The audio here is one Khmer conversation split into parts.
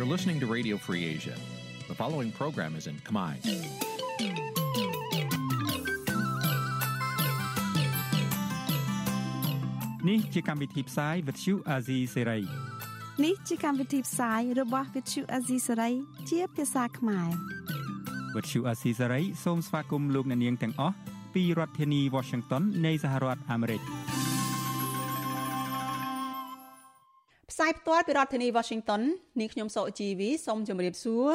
You're listening to Radio Free Asia. The following program is in Khmer. Nǐ chi càm bi tiệp xáy vệt chiu a zì sê ray នេះជាកម្មវិធីផ្សាយរបស់ Vithu Azisari ជាភាសាខ្មែរ វត្តឈូអាស៊ីសេរីសូមស្វាគមន៍លោកអ្នកនាងទាំងអស់ពីរដ្ឋធានី Washington នៃសហរដ្ឋអាមេរិក សាយផ្ទាល់ពីរដ្ឋធានី Washington នាងខ្ញុំសកជីវីសូមជម្រាបសួរ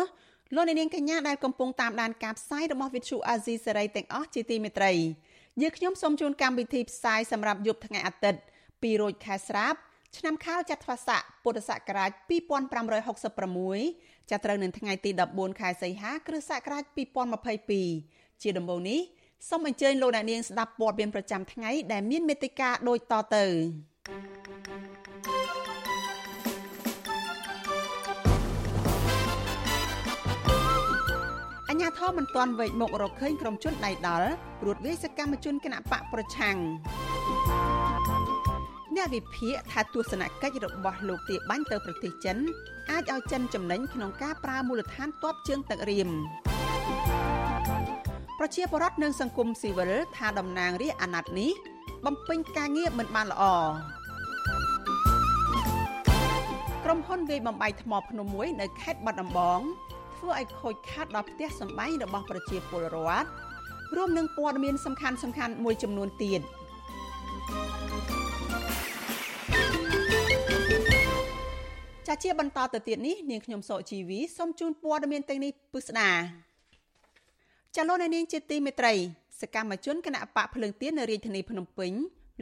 លោកអ្នកនាងកញ្ញាដែលកំពុងតាមដានការផ្សាយរបស់ Vithu Azisari ទាំងអស់ជាទីមេត្រីយើងខ្ញុំសូមជូនកម្មវិធីផ្សាយសម្រាប់យប់ថ្ងៃអាទិត្យ2រោចខែស្រាបឆ្នាំខាលចត្វាស័កពុទ្ធសករាជ2566ចាប់ត្រូវនៅថ្ងៃទី14ខែសីហាគ្រិស្តសករាជ2022ជាដំបូងនេះសូមអញ្ជើញលោកអ្នកនាងស្ដាប់ព័ត៌មានប្រចាំថ្ងៃដែលមានមេត្តាដូចតទៅ ញ្ញាធមមិនទាន់វេកមុខរកឃើញក្រុមជនដៃដល់រួតវាយសកម្មជនគណៈបកប្រឆាំងអ្នកវិភាគថាទស្សនកិច្ចរបស់លោកទាបាញ់ទៅប្រទេសចិនអាចឲ្យចិនចំណេញក្នុងការប្រើមូលដ្ឋានទ័ពជើងទឹករៀមប្រជាពលរដ្ឋនិងសង្គមស៊ីវិលថាតំណាងរាស្ត្រអាណត្តិនេះបំពេញការងារមិនបានល្អក្រុមហ៊ុនវាយបំបីថ្មភ្នំមួយនៅខេត្តបាត់ដំបង ធ្វើឲ្យខូចខាតដល់ផ្ទះសម្បែងរបស់ប្រជាពលរដ្ឋរួមនឹងព័ត៌មានសំខាន់សំខាន់មួយចំនួនទៀតចាជាបន្តទៅទៀតនេះនាងខ្ញុំសកជីវីសូមជូនព័ត៌មានទាំងនេះពិស្ដាចលនានាងជាទីមេត្រីសកម្មជនគណៈបកភ្លើងទៀននៅរាជធានីភ្នំពេញ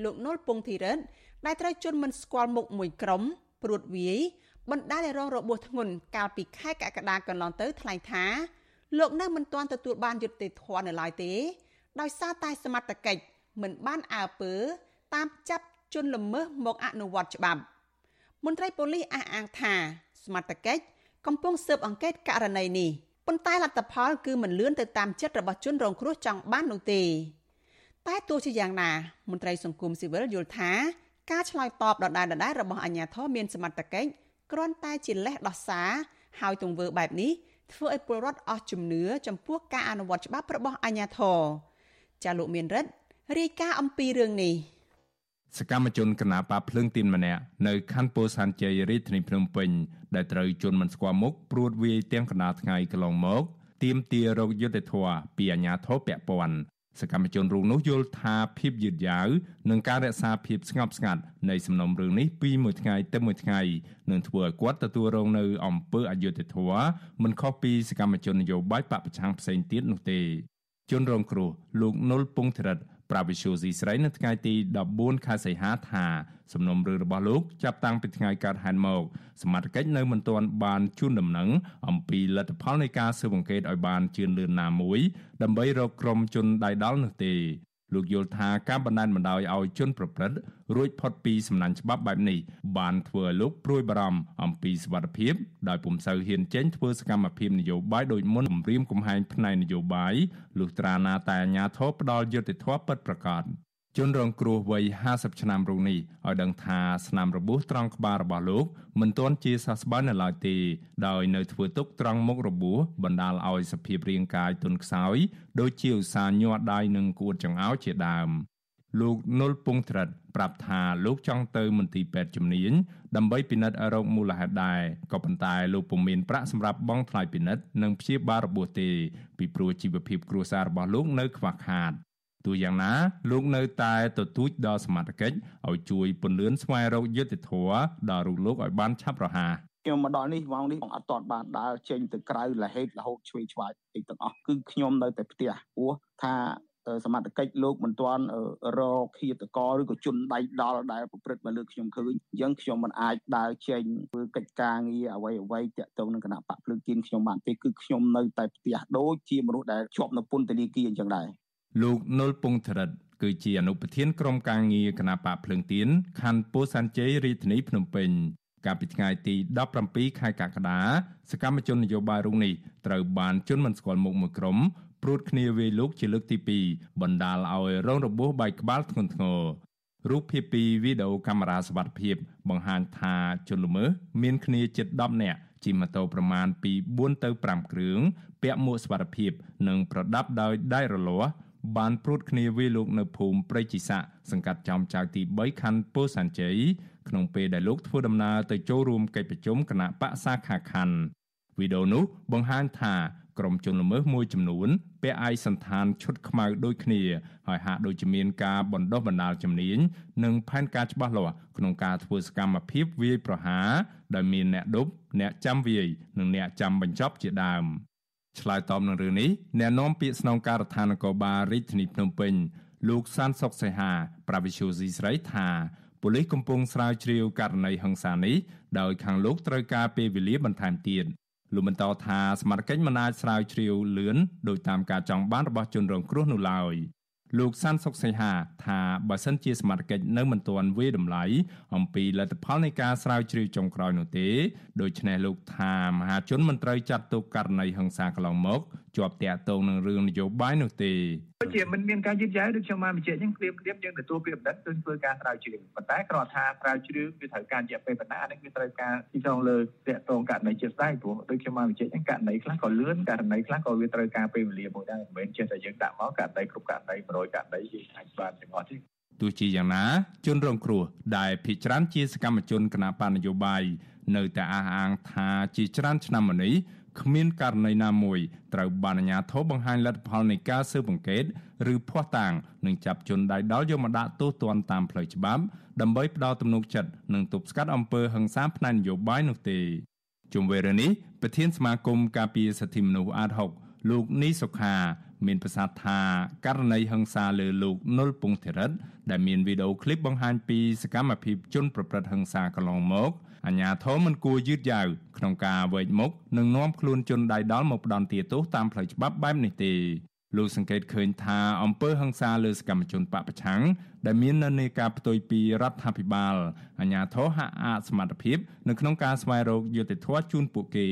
លោកនុលពងធីរិតដែលត្រូវជន់មិនស្គាល់មុខមួយក្រុមព្រួតវាយ បណ្ដាលឲ្យរងរបួសធ្ងន់កាលពីខែកក្កដាកន្លងទៅថ្លែងថាលោកនៅមិនទាន់ទទួលបានយុត្តិធម៌នៅឡើយទេ ដោយសារតែសមត្ថកិច្ចមិនបានអើពើ តាមចាប់ជនល្មើសមកអនុវត្តច្បាប់មន្ត្រីប៉ូលីសអះអាងថាសមត្ថកិច្ចកំពុងស៊ើបអង្កេតករណីនេះប៉ុន្តែលទ្ធផលគឺមិនលឿនទៅតាមចិត្តរបស់ជនរងគ្រោះចង់បាននោះទេ តែទោះជាយ៉ាងណាមន្ត្រីសង្គមស៊ីវិលយល់ថា ការឆ្លើយតបដដែលៗរបស់អាជ្ញាធរមានសមត្ថកិច្ច គ្រាន់តែជាលេសដោះសារហើយទង្វើបែបនេះធ្វើឲ្យពលរដ្ឋអស់ជំនឿចំពោះការអនុវត្តច្បាប់របស់អាជ្ញាធរចាលោកមានរិទ្ធរាយការណ៍អំពីរឿងនេះសកម្មជនគណបកភ្លើងទៀនម្នាក់នៅខណ្ឌពោធិ៍សែនជ័យរាជធានីភ្នំពេញដែលត្រូវជន់មិនស្គាល់មុខព្រួតវាយទាំងកណ្ដាលថ្ងៃកន្លងមកទាមទាររោគយុទ្ធធរពីអាជ្ញាធរពាក់ព័ន្ធ សកម្មជនរូបនោះយល់ថាភាពយឺតយ៉ាវនិងការរក្សាភាពស្ងប់ស្ងាត់នៃសំណុំរឿងនេះពីមួយថ្ងៃទៅមួយថ្ងៃនឹងធ្វើឲ្យគាត់ទទួលរងនៅអំពើអយុត្តិធម៌មិនខុសពីសកម្មជននយោបាយបពប្រឆាំងផ្សេងទៀតនោះទេជនរងគ្រោះលោកនុលពងធរិត ប្រាវិសុយស៊ីស្រីនៅថ្ងៃទី14ខែសីហាថាសំណុំរឿងរបស់លោកចាប់តាំងពីថ្ងៃកើតហេតុមកសមត្ថកិច្ចនៅមិនទាន់បានជូនដំណឹងអំពីលទ្ធផលនៃការស៊ើបអង្កេតឲ្យបានជឿនលឿនណាមួយដើម្បីរកក្រុមជនដៃដល់នោះទេ លោកយល់ថាការបណ្ដាលបណ្ដោយឲ្យជនប្រព្រឹត្តរួចផុតពីសំណាញ់ច្បាប់បែបនេះបានធ្វើឲ្យលោកព្រួយបារម្ភអំពីសុវត្ថិភាពដោយពុំសូវហ៊ានចេញធ្វើសកម្មភាពនយោបាយដោយមុនគម្រាមកំហែងផ្នែកនយោបាយលុះត្រាណាតែអាជ្ញាធរផ្ដាល់យុត្តិធម៌ពិតប្រាកដ ជនរងគ្រោះវ័យ50ឆ្នាំរូបនេះឲ្យដឹងថាស្នាមរបួសត្រង់ក្បាលរបស់លោកមិនទាន់ជាសះស្បើយនៅឡើយទេដោយនៅធ្វើទុកត្រង់មុខរបួសបណ្ដាលឲ្យសភាពរាងកាយទន់ខ្សោយដូចជាឧស្សាហ៍ញាត់ដៃនិងគួតចង្អោរជាដើមលោកនុលពងត្រិតប្រាប់ថាលោកចង់ទៅមន្ទីរពេទ្យជំនាញដើម្បីពិនិត្យរោគមូលហេតុដែរក៏ប៉ុន្តែលោកពុំមានប្រាក់សម្រាប់បង់ថ្លៃពិនិត្យនិងព្យាបាលរបួសទេពីព្រោះជីវភាពគ្រួសាររបស់លោកនៅខ្វះខាត ទោះយ៉ាងណាលោកនៅតែទទូចដល់សមត្ថកិច្ចឲ្យជួយពន្លឿនស្វែងរកយុត្តិធម៌ដល់រូបលោកឲ្យបានឆាប់រហ័សខ្ញុំមកដល់នេះម៉ោងនេះបងអត់តតបានដើរចេញទៅក្រៅលហេតុរហូតឆ្វេងឆ្វាយអីទាំងអស់គឺខ្ញុំនៅតែផ្ទះព្រោះថាសមត្ថកិច្ចលោកមិនទាន់រកឃាតករឬក៏ជនដៃដល់ដែលប្រព្រឹត្តមកលើខ្ញុំឃើញអញ្ចឹងខ្ញុំមិនអាចដើរចេញធ្វើកិច្ចការងារអ្វីអ្វីតាក់ទងនឹងគណៈបកភ្លើងទៀនខ្ញុំបានទេគឺខ្ញុំនៅតែផ្ទះដូចជាមនុស្សដែលជាប់នៅពន្ធនាគារអញ្ចឹងដែរ លោកនុលពងធរិតគឺជាអនុប្រធានក្រុមការងារគណៈបកភ្លើងទៀនខណ្ឌពោធិ៍សែនជ័យរាជធានីភ្នំពេញកាលពីថ្ងៃទី17ខែកក្កដាសកម្មជននយោបាយរូបនេះត្រូវបានជន់មិនស្គាល់មុខមួយក្រុមព្រួតគ្នាវាយលោកជាលើកទី2បណ្ដាលឲ្យរងរបួសបែកក្បាលធ្ងន់ធ្ងររូបភាពពីវីដេអូកាមេរ៉ាសវត្ថិភាពបង្ហាញថាជនល្មើសមានគ្នាជិត10នាក់ជិះម៉ូតូប្រមាណពី4ទៅ5គ្រឿងពាក់មួកសុវត្ថិភាពនិងប្រដាប់ដោយដៃរលាស់ បានព្រួតគ្នាវាយលោកនៅភូមិព្រៃជីស័កសង្កាត់ចំចៅទី3ខណ្ឌពោធិ៍សែនជ័យក្នុងពេលដែលលោកធ្វើដំណើរទៅចូលរួមកិច្ចប្រជុំគណៈបកសាខាខណ្ឌវីដេអូនោះបង្ហាញថាក្រុមជនល្មើសមួយចំនួនពាក់ឯកសន្តានឈុតខ្មៅដូចគ្នាហើយហាក់ដូចជាមានការបណ្ដុះបណ្ដាលជំនាញនិងផែនការច្បាស់លាស់ក្នុងការធ្វើសកម្មភាពវាយប្រហារដោយមានអ្នកដប់អ្នកចាំវាយនិងអ្នកចាំបញ្ចប់ជាដើម ឆ្លើយតបនឹងរឿងនេះអ្នកនាំពាក្យស្នងការដ្ឋាននគរបាលរាជធានីភ្នំពេញលោកសានសុកសីហាប្រាវិសុយស៊ីស្រីថាប៉ូលីសកំពុងស្រាវជ្រាវករណីហិង្សានេះដោយខាងលោកត្រូវការពេលវេលាបន្ថែមទៀតលោកបន្តថាសមាជិកមិនអាចស្រាវជ្រាវលឿនដោយតាមការចង់បានរបស់ជនរងគ្រោះនោះឡើយ លោកសានសុកសីហាថាបើសិនជាសមាជិកនៅមិនទាន់វាតម្លៃអំពីលទ្ធផលនៃការស្រាវជ្រាវចុងក្រោយនោះទេដូច្នេះលោកថាមហាជនមិនត្រូវចាត់ទុកករណីហិង្សាកន្លងមក ជាប់តាក់ទងនឹងរឿងនយោបាយនោះទេជាមិនមានការយឺតយ៉ាវដូចខ្ញុំបានបញ្ជាក់អញ្ចឹងព្រៀបព្រៀបយើងទទួលពីបណ្ឌិតគឺធ្វើការស្រាវជ្រាវប៉ុន្តែគ្រាន់ថាស្រាវជ្រាវគឺត្រូវការរយៈពេលបណ្ដានេះគឺត្រូវការទីចងលើតាក់ទងករណីជាក់ស្ដែងព្រោះដូចខ្ញុំបានបញ្ជាក់អញ្ចឹងករណីខ្លះក៏លឿនករណីខ្លះក៏វាត្រូវការពេលវេលាមួយដែរមិនមែនចេះតែយើងដាក់មកករណីគ្រប់ករណី100ករណីយើងអាចបានទាំងអស់ទេទោះជាយ៉ាងណាជនរងគ្រោះដែលភ ieck ច្រើនជាសកម្មជនគណបកនយោបាយនៅតែអះអាងថាជាច្រើនឆ្នាំមកនេះ គ្មានករណីណាមួយត្រូវបានអាជ្ញាធរបង្ហាញលទ្ធផលនៃការស៊ើបអង្កេតឬភ័ស្តុតាងនិងចាប់ជនដៃដល់យកមកដាក់ទោសទណ្ឌតាមផ្លូវច្បាប់ដើម្បីផ្ដល់ទំនុកចិត្តនិងទប់ស្កាត់អំពើហិង្សាផ្នែកនយោបាយនោះទេជុំវិញរឿងនេះប្រធានសមាគមការពារសិទ្ធិមនុស្សអាត6លោកនីសុខាមានប្រសាសន៍ថាករណីហិង្សាលើលោកនុលពងធិរិតដែលមានវីដេអូឃ្លីបបង្ហាញពីសកម្មភាពជនប្រព្រឹត្តហិង្សាកន្លងមក អាញាធមមិនគួរយឺតយ៉ាវក្នុងការវែកមុខនិងនាំខ្លួនជនដៃដល់មកផ្ដន់ទាទោសតាមផ្លូវច្បាប់បែបនេះទេលោកសង្កេតឃើញថាអង្គើហឹង្សាលើសកម្មជនបពប្រឆាំងដែលមាននៅនៃការផ្ទុយពីរដ្ឋាភិបាលអាញាធរហាក់អសមត្ថភាពនៅក្នុងការស្វែងរកយុត្តិធម៌ជូនពួកគេ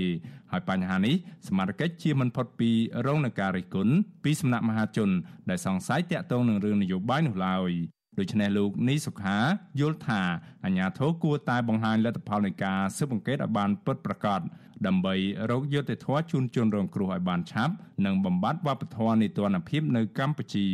ហើយបញ្ហានេះសមាជិកជាមិនផុតពីរងនឹងការរិះគន់ពីសំណាក់មហាជនដែលសង្ស័យតាក់ទងនឹងរឿងនយោបាយនោះឡើយ ដូច្នេះលោកនីសុខាយល់ថាអាញាធរគួរតែបង្ហាញលទ្ធផលនៃការស៊ើបអង្កេតឲ្យបានពិតប្រាកដដើម្បីរកយុត្តិធម៌ជូនជនរងគ្រោះឲ្យបានឆាប់ និងបំបត្តិវប្បធម៌នីតិរដ្ឋភាពនៅកម្ពុជា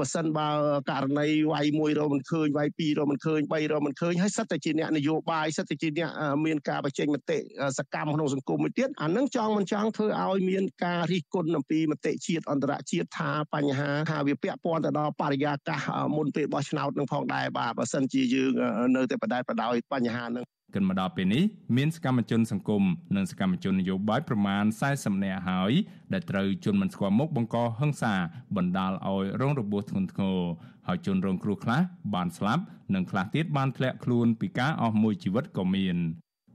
បើសិនបើករណីវាយ1រកមិនឃើញវាយ2រកមិនឃើញ3រកមិនឃើញហើយសិតតែជាអ្នកនយោបាយសិតតែជាអ្នកមានការបញ្ចេញមតិសកម្មក្នុងសង្គមមួយទៀតអានឹងចង់មិនចង់ធ្វើឲ្យមានការរិះគន់អំពីមតិជាតិអន្តរជាតិថាបញ្ហាថាវាពាក់ព័ន្ធទៅដល់បរិយាកាសមុនពេលបោះឆ្នោតនឹងផងដែរបាទបើសិនជាយើងនៅតែបដែតបដោយបញ្ហានឹង គិតមកដល់ពេលនេះមានសកម្មជនសង្គមនិងសកម្មជននយោបាយប្រមាណ40នាក់ហើយដែលត្រូវជន់មិនស្គាល់មុខបង្កហិង្សាបណ្ដាលឲ្យរងរបួសធ្ងន់ធ្ងរហើយជនរងគ្រោះខ្លះបានស្លាប់និងខ្លះទៀតបានធ្លាក់ខ្លួនពីការអស់មួយជីវិតក៏មាន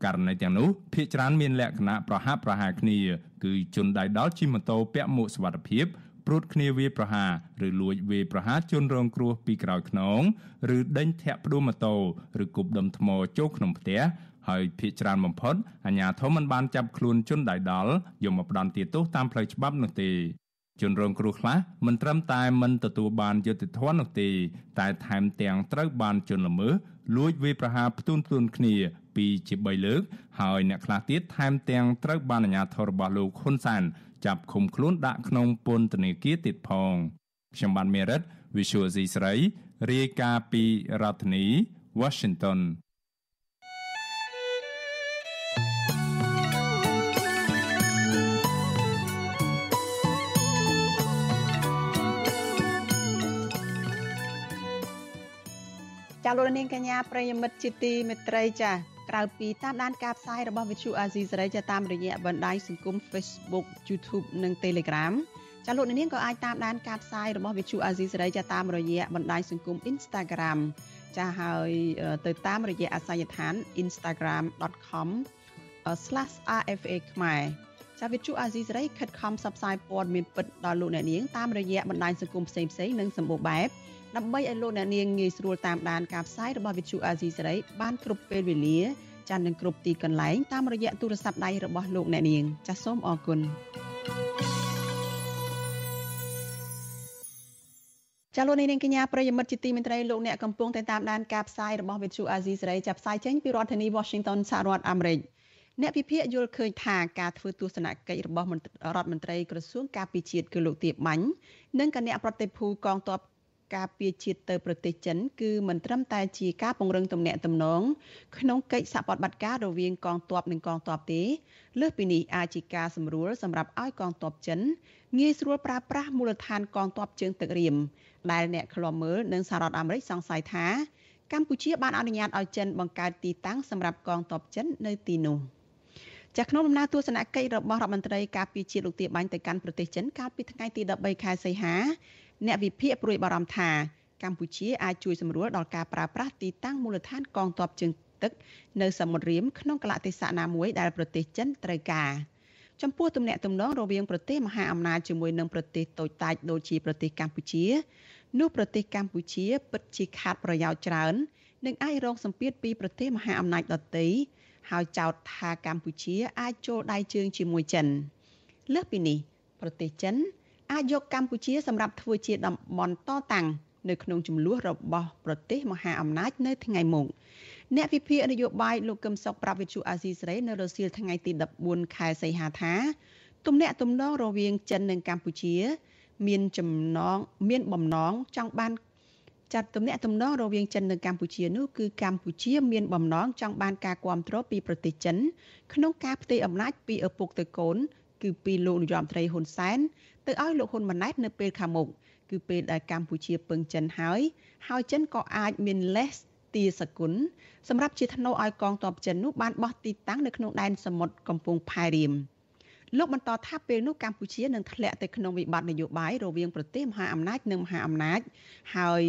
ករណីទាំងនោះភ្នាក់ច្រើនមានលក្ខណៈប្រហាក់ប្រហែលគ្នាគឺជនដៃដល់ជិះម៉ូតូពាក់មួកសុវត្ថិភាព ព្រួតគ្នាវាប្រហារឬលួចវាប្រហារជនរងគ្រោះពីក្រោយខ្នងឬដេញធាក់ផ្ដួលម៉ូតូឬគប់ដុំថ្មចូលក្នុងផ្ទះហើយភ ieck ច្រើនបំផុតអាជ្ញាធរមិនបានចាប់ខ្លួនជនដៃដល់យកមកផ្ដន្ទាទោសតាមផ្លូវច្បាប់នោះទេជនរងគ្រោះខ្លះមិនត្រឹមតែមិនទទួលបានយុត្តិធម៌នោះទេ តែថែមទាំងត្រូវបានជនល្មើសលួចវាយប្រហារផ្ទួនផ្ទួនគ្នាពីជា3លើក ហើយអ្នកខ្លះទៀតថែមទាំងត្រូវបានអាជ្ញាធររបស់លោកហ៊ុនសែន ចាប់ឃុំខ្លួនដាក់ក្នុងពន្ធនាគារទៀតផងខ្ញុំបានមេរិត Visual C ស្រីរាយការណ៍ពីរដ្ឋធានី Washington ចាលោកនាងកញ្ញាប្រិយមិត្តជាទីមេត្រីចា ក្រៅពីតាមដានការផ្សាយរបស់ Vithu Azizi សេរីតាមរយៈបណ្ដាញសង្គម Facebook YouTube និង Telegram ចាលោកនាងក៏អាចតាមដានការផ្សាយរបស់ Vithu Azizi សេរីតាមរយៈបណ្ដាញសង្គម Instagram ចាហើយទៅតាមរយៈអាសយដ្ឋាន instagram.com/rfa ខ្មែរចាវិទ្យុអាស៊ីសេរីខិតខំផ្សព្វផ្សាយព័ត៌មានពិតដល់លោកអ្នកនាងតាមរយៈបណ្ដាញសង្គមផ្សេងៗនិងសម្បូរបែប ដើម្បីឲ្យលោកអ្នកនាងងាយស្រួលតាមដានការផ្សាយរបស់វិទ្យុអាស៊ីសេរីបានគ្រប់ពេលវេលាចាស់នឹងគ្រប់ទីកន្លែងតាមរយៈទូរស័ព្ទដៃរបស់លោកអ្នកនាងចាសសូមអរគុណចាលោកនាងកញ្ញាប្រិយមិត្តជាទីមេត្រីលោកអ្នកកំពុងតែតាមដានការផ្សាយរបស់វិទ្យុអាស៊ីសេរីចាប់ផ្សាយចេញពីរដ្ឋធានី Washington សហរដ្ឋអាមេរិកអ្នកវិភាគយល់ឃើញថាការធ្វើទស្សនកិច្ចរបស់រដ្ឋមន្ត្រីក្រសួងការពារជាតិគឺលោកទៀបបាញ់និងគណៈប្រតិភូកងទ័ព ការពារជាតិទៅប្រទេសចិនគឺមិនត្រឹមតែជាការពង្រឹងទំនាក់ទំនងក្នុងកិច្ចសហប្រតិបត្តិការរវាងកងទ័ពនិងកងទ័ពទេលើសពីនេះអាចជាការសម្រួលសម្រាប់ឲ្យកងទ័ពចិនងាយស្រួលប្រើប្រាស់មូលដ្ឋានកងទ័ពជើងទឹករៀមដែលអ្នកខ្លាំមើលនិងសហរដ្ឋអាមេរិកសង្ស័យថាកម្ពុជាបានអនុញ្ញាតឲ្យចិនបង្កើតទីតាំងសម្រាប់កងទ័ពចិននៅទីនោះចាស់ក្នុងដំណើរទស្សនកិច្ចរបស់រដ្ឋមន្ត្រីការពារជាតិលោកទាបាញ់ទៅកាន់ប្រទេសចិនកាលពីថ្ងៃទី13ខែសីហា អ្នកវិភាគព្រួយបារម្ភថាកម្ពុជាអាចជួយសម្រួលដល់ការប្រើប្រាស់ទីតាំងមូលដ្ឋានកងទ័ពជើងទឹកនៅសមុទ្ររៀមក្នុងកលៈទេសៈណាមួយដែលប្រទេសចិនត្រូវការចំពោះទំនាក់ទំនងរវាងប្រទេសមហាអំណាចជាមួយនឹងប្រទេសតូចតាចដូចជាប្រទេសកម្ពុជានោះប្រទេសកម្ពុជាពិតជាខាតប្រយោជន៍ច្រើននិងអាចរងសម្ពាធពីប្រទេសមហាអំណាចដទៃហើយចោទថាកម្ពុជាអាចចូលដៃជើងជាមួយចិនលើសពីនេះប្រទេសចិន អាចយកកម្ពុជាសម្រាប់ធ្វើជាតំបន់តតាំងនៅក្នុងចំនួនរបស់ប្រទេសមហាអំណាចនៅថ្ងៃមុខអ្នកវិភាគនយោបាយលោកកឹមសុខប្រាប់វិទ្យុអាស៊ីសេរីនៅរសៀលថ្ងៃទី14ខែសីហាថាទំនាក់ទំនងរវាងចិននិងកម្ពុជា មានចំណងមានបំណងចង់បានចាត់ទំនាក់ទំនងរវាងចិននិងកម្ពុជានោះគឺកម្ពុជាមានបំណងចង់បានការគ្រប់គ្រងពីប្រទេសចិន ក្នុងការផ្ទេរអំណាចពីឪពុកទៅកូន គឺពីលោកនាយរដ្ឋមន្ត្រីហ៊ុនសែនទៅឲ្យលោកហ៊ុនម៉ាណែតនៅពេលខាងមុខគឺពេលដែលកម្ពុជាពឹងចិនហើយ ហើយចិនក៏អាចមានលេសទាសគុណសម្រាប់ជាធ្នូឲ្យកងទ័ពចិននោះបានបោះទីតាំងនៅក្នុងដែនសមុទ្រកំពង់ផែរៀមលោកបន្តថាពេលនោះកម្ពុជានឹងធ្លាក់ទៅក្នុងវិបត្តិនយោបាយរវាងប្រទេសមហាអំណាចនិងមហាអំណាច ហើយ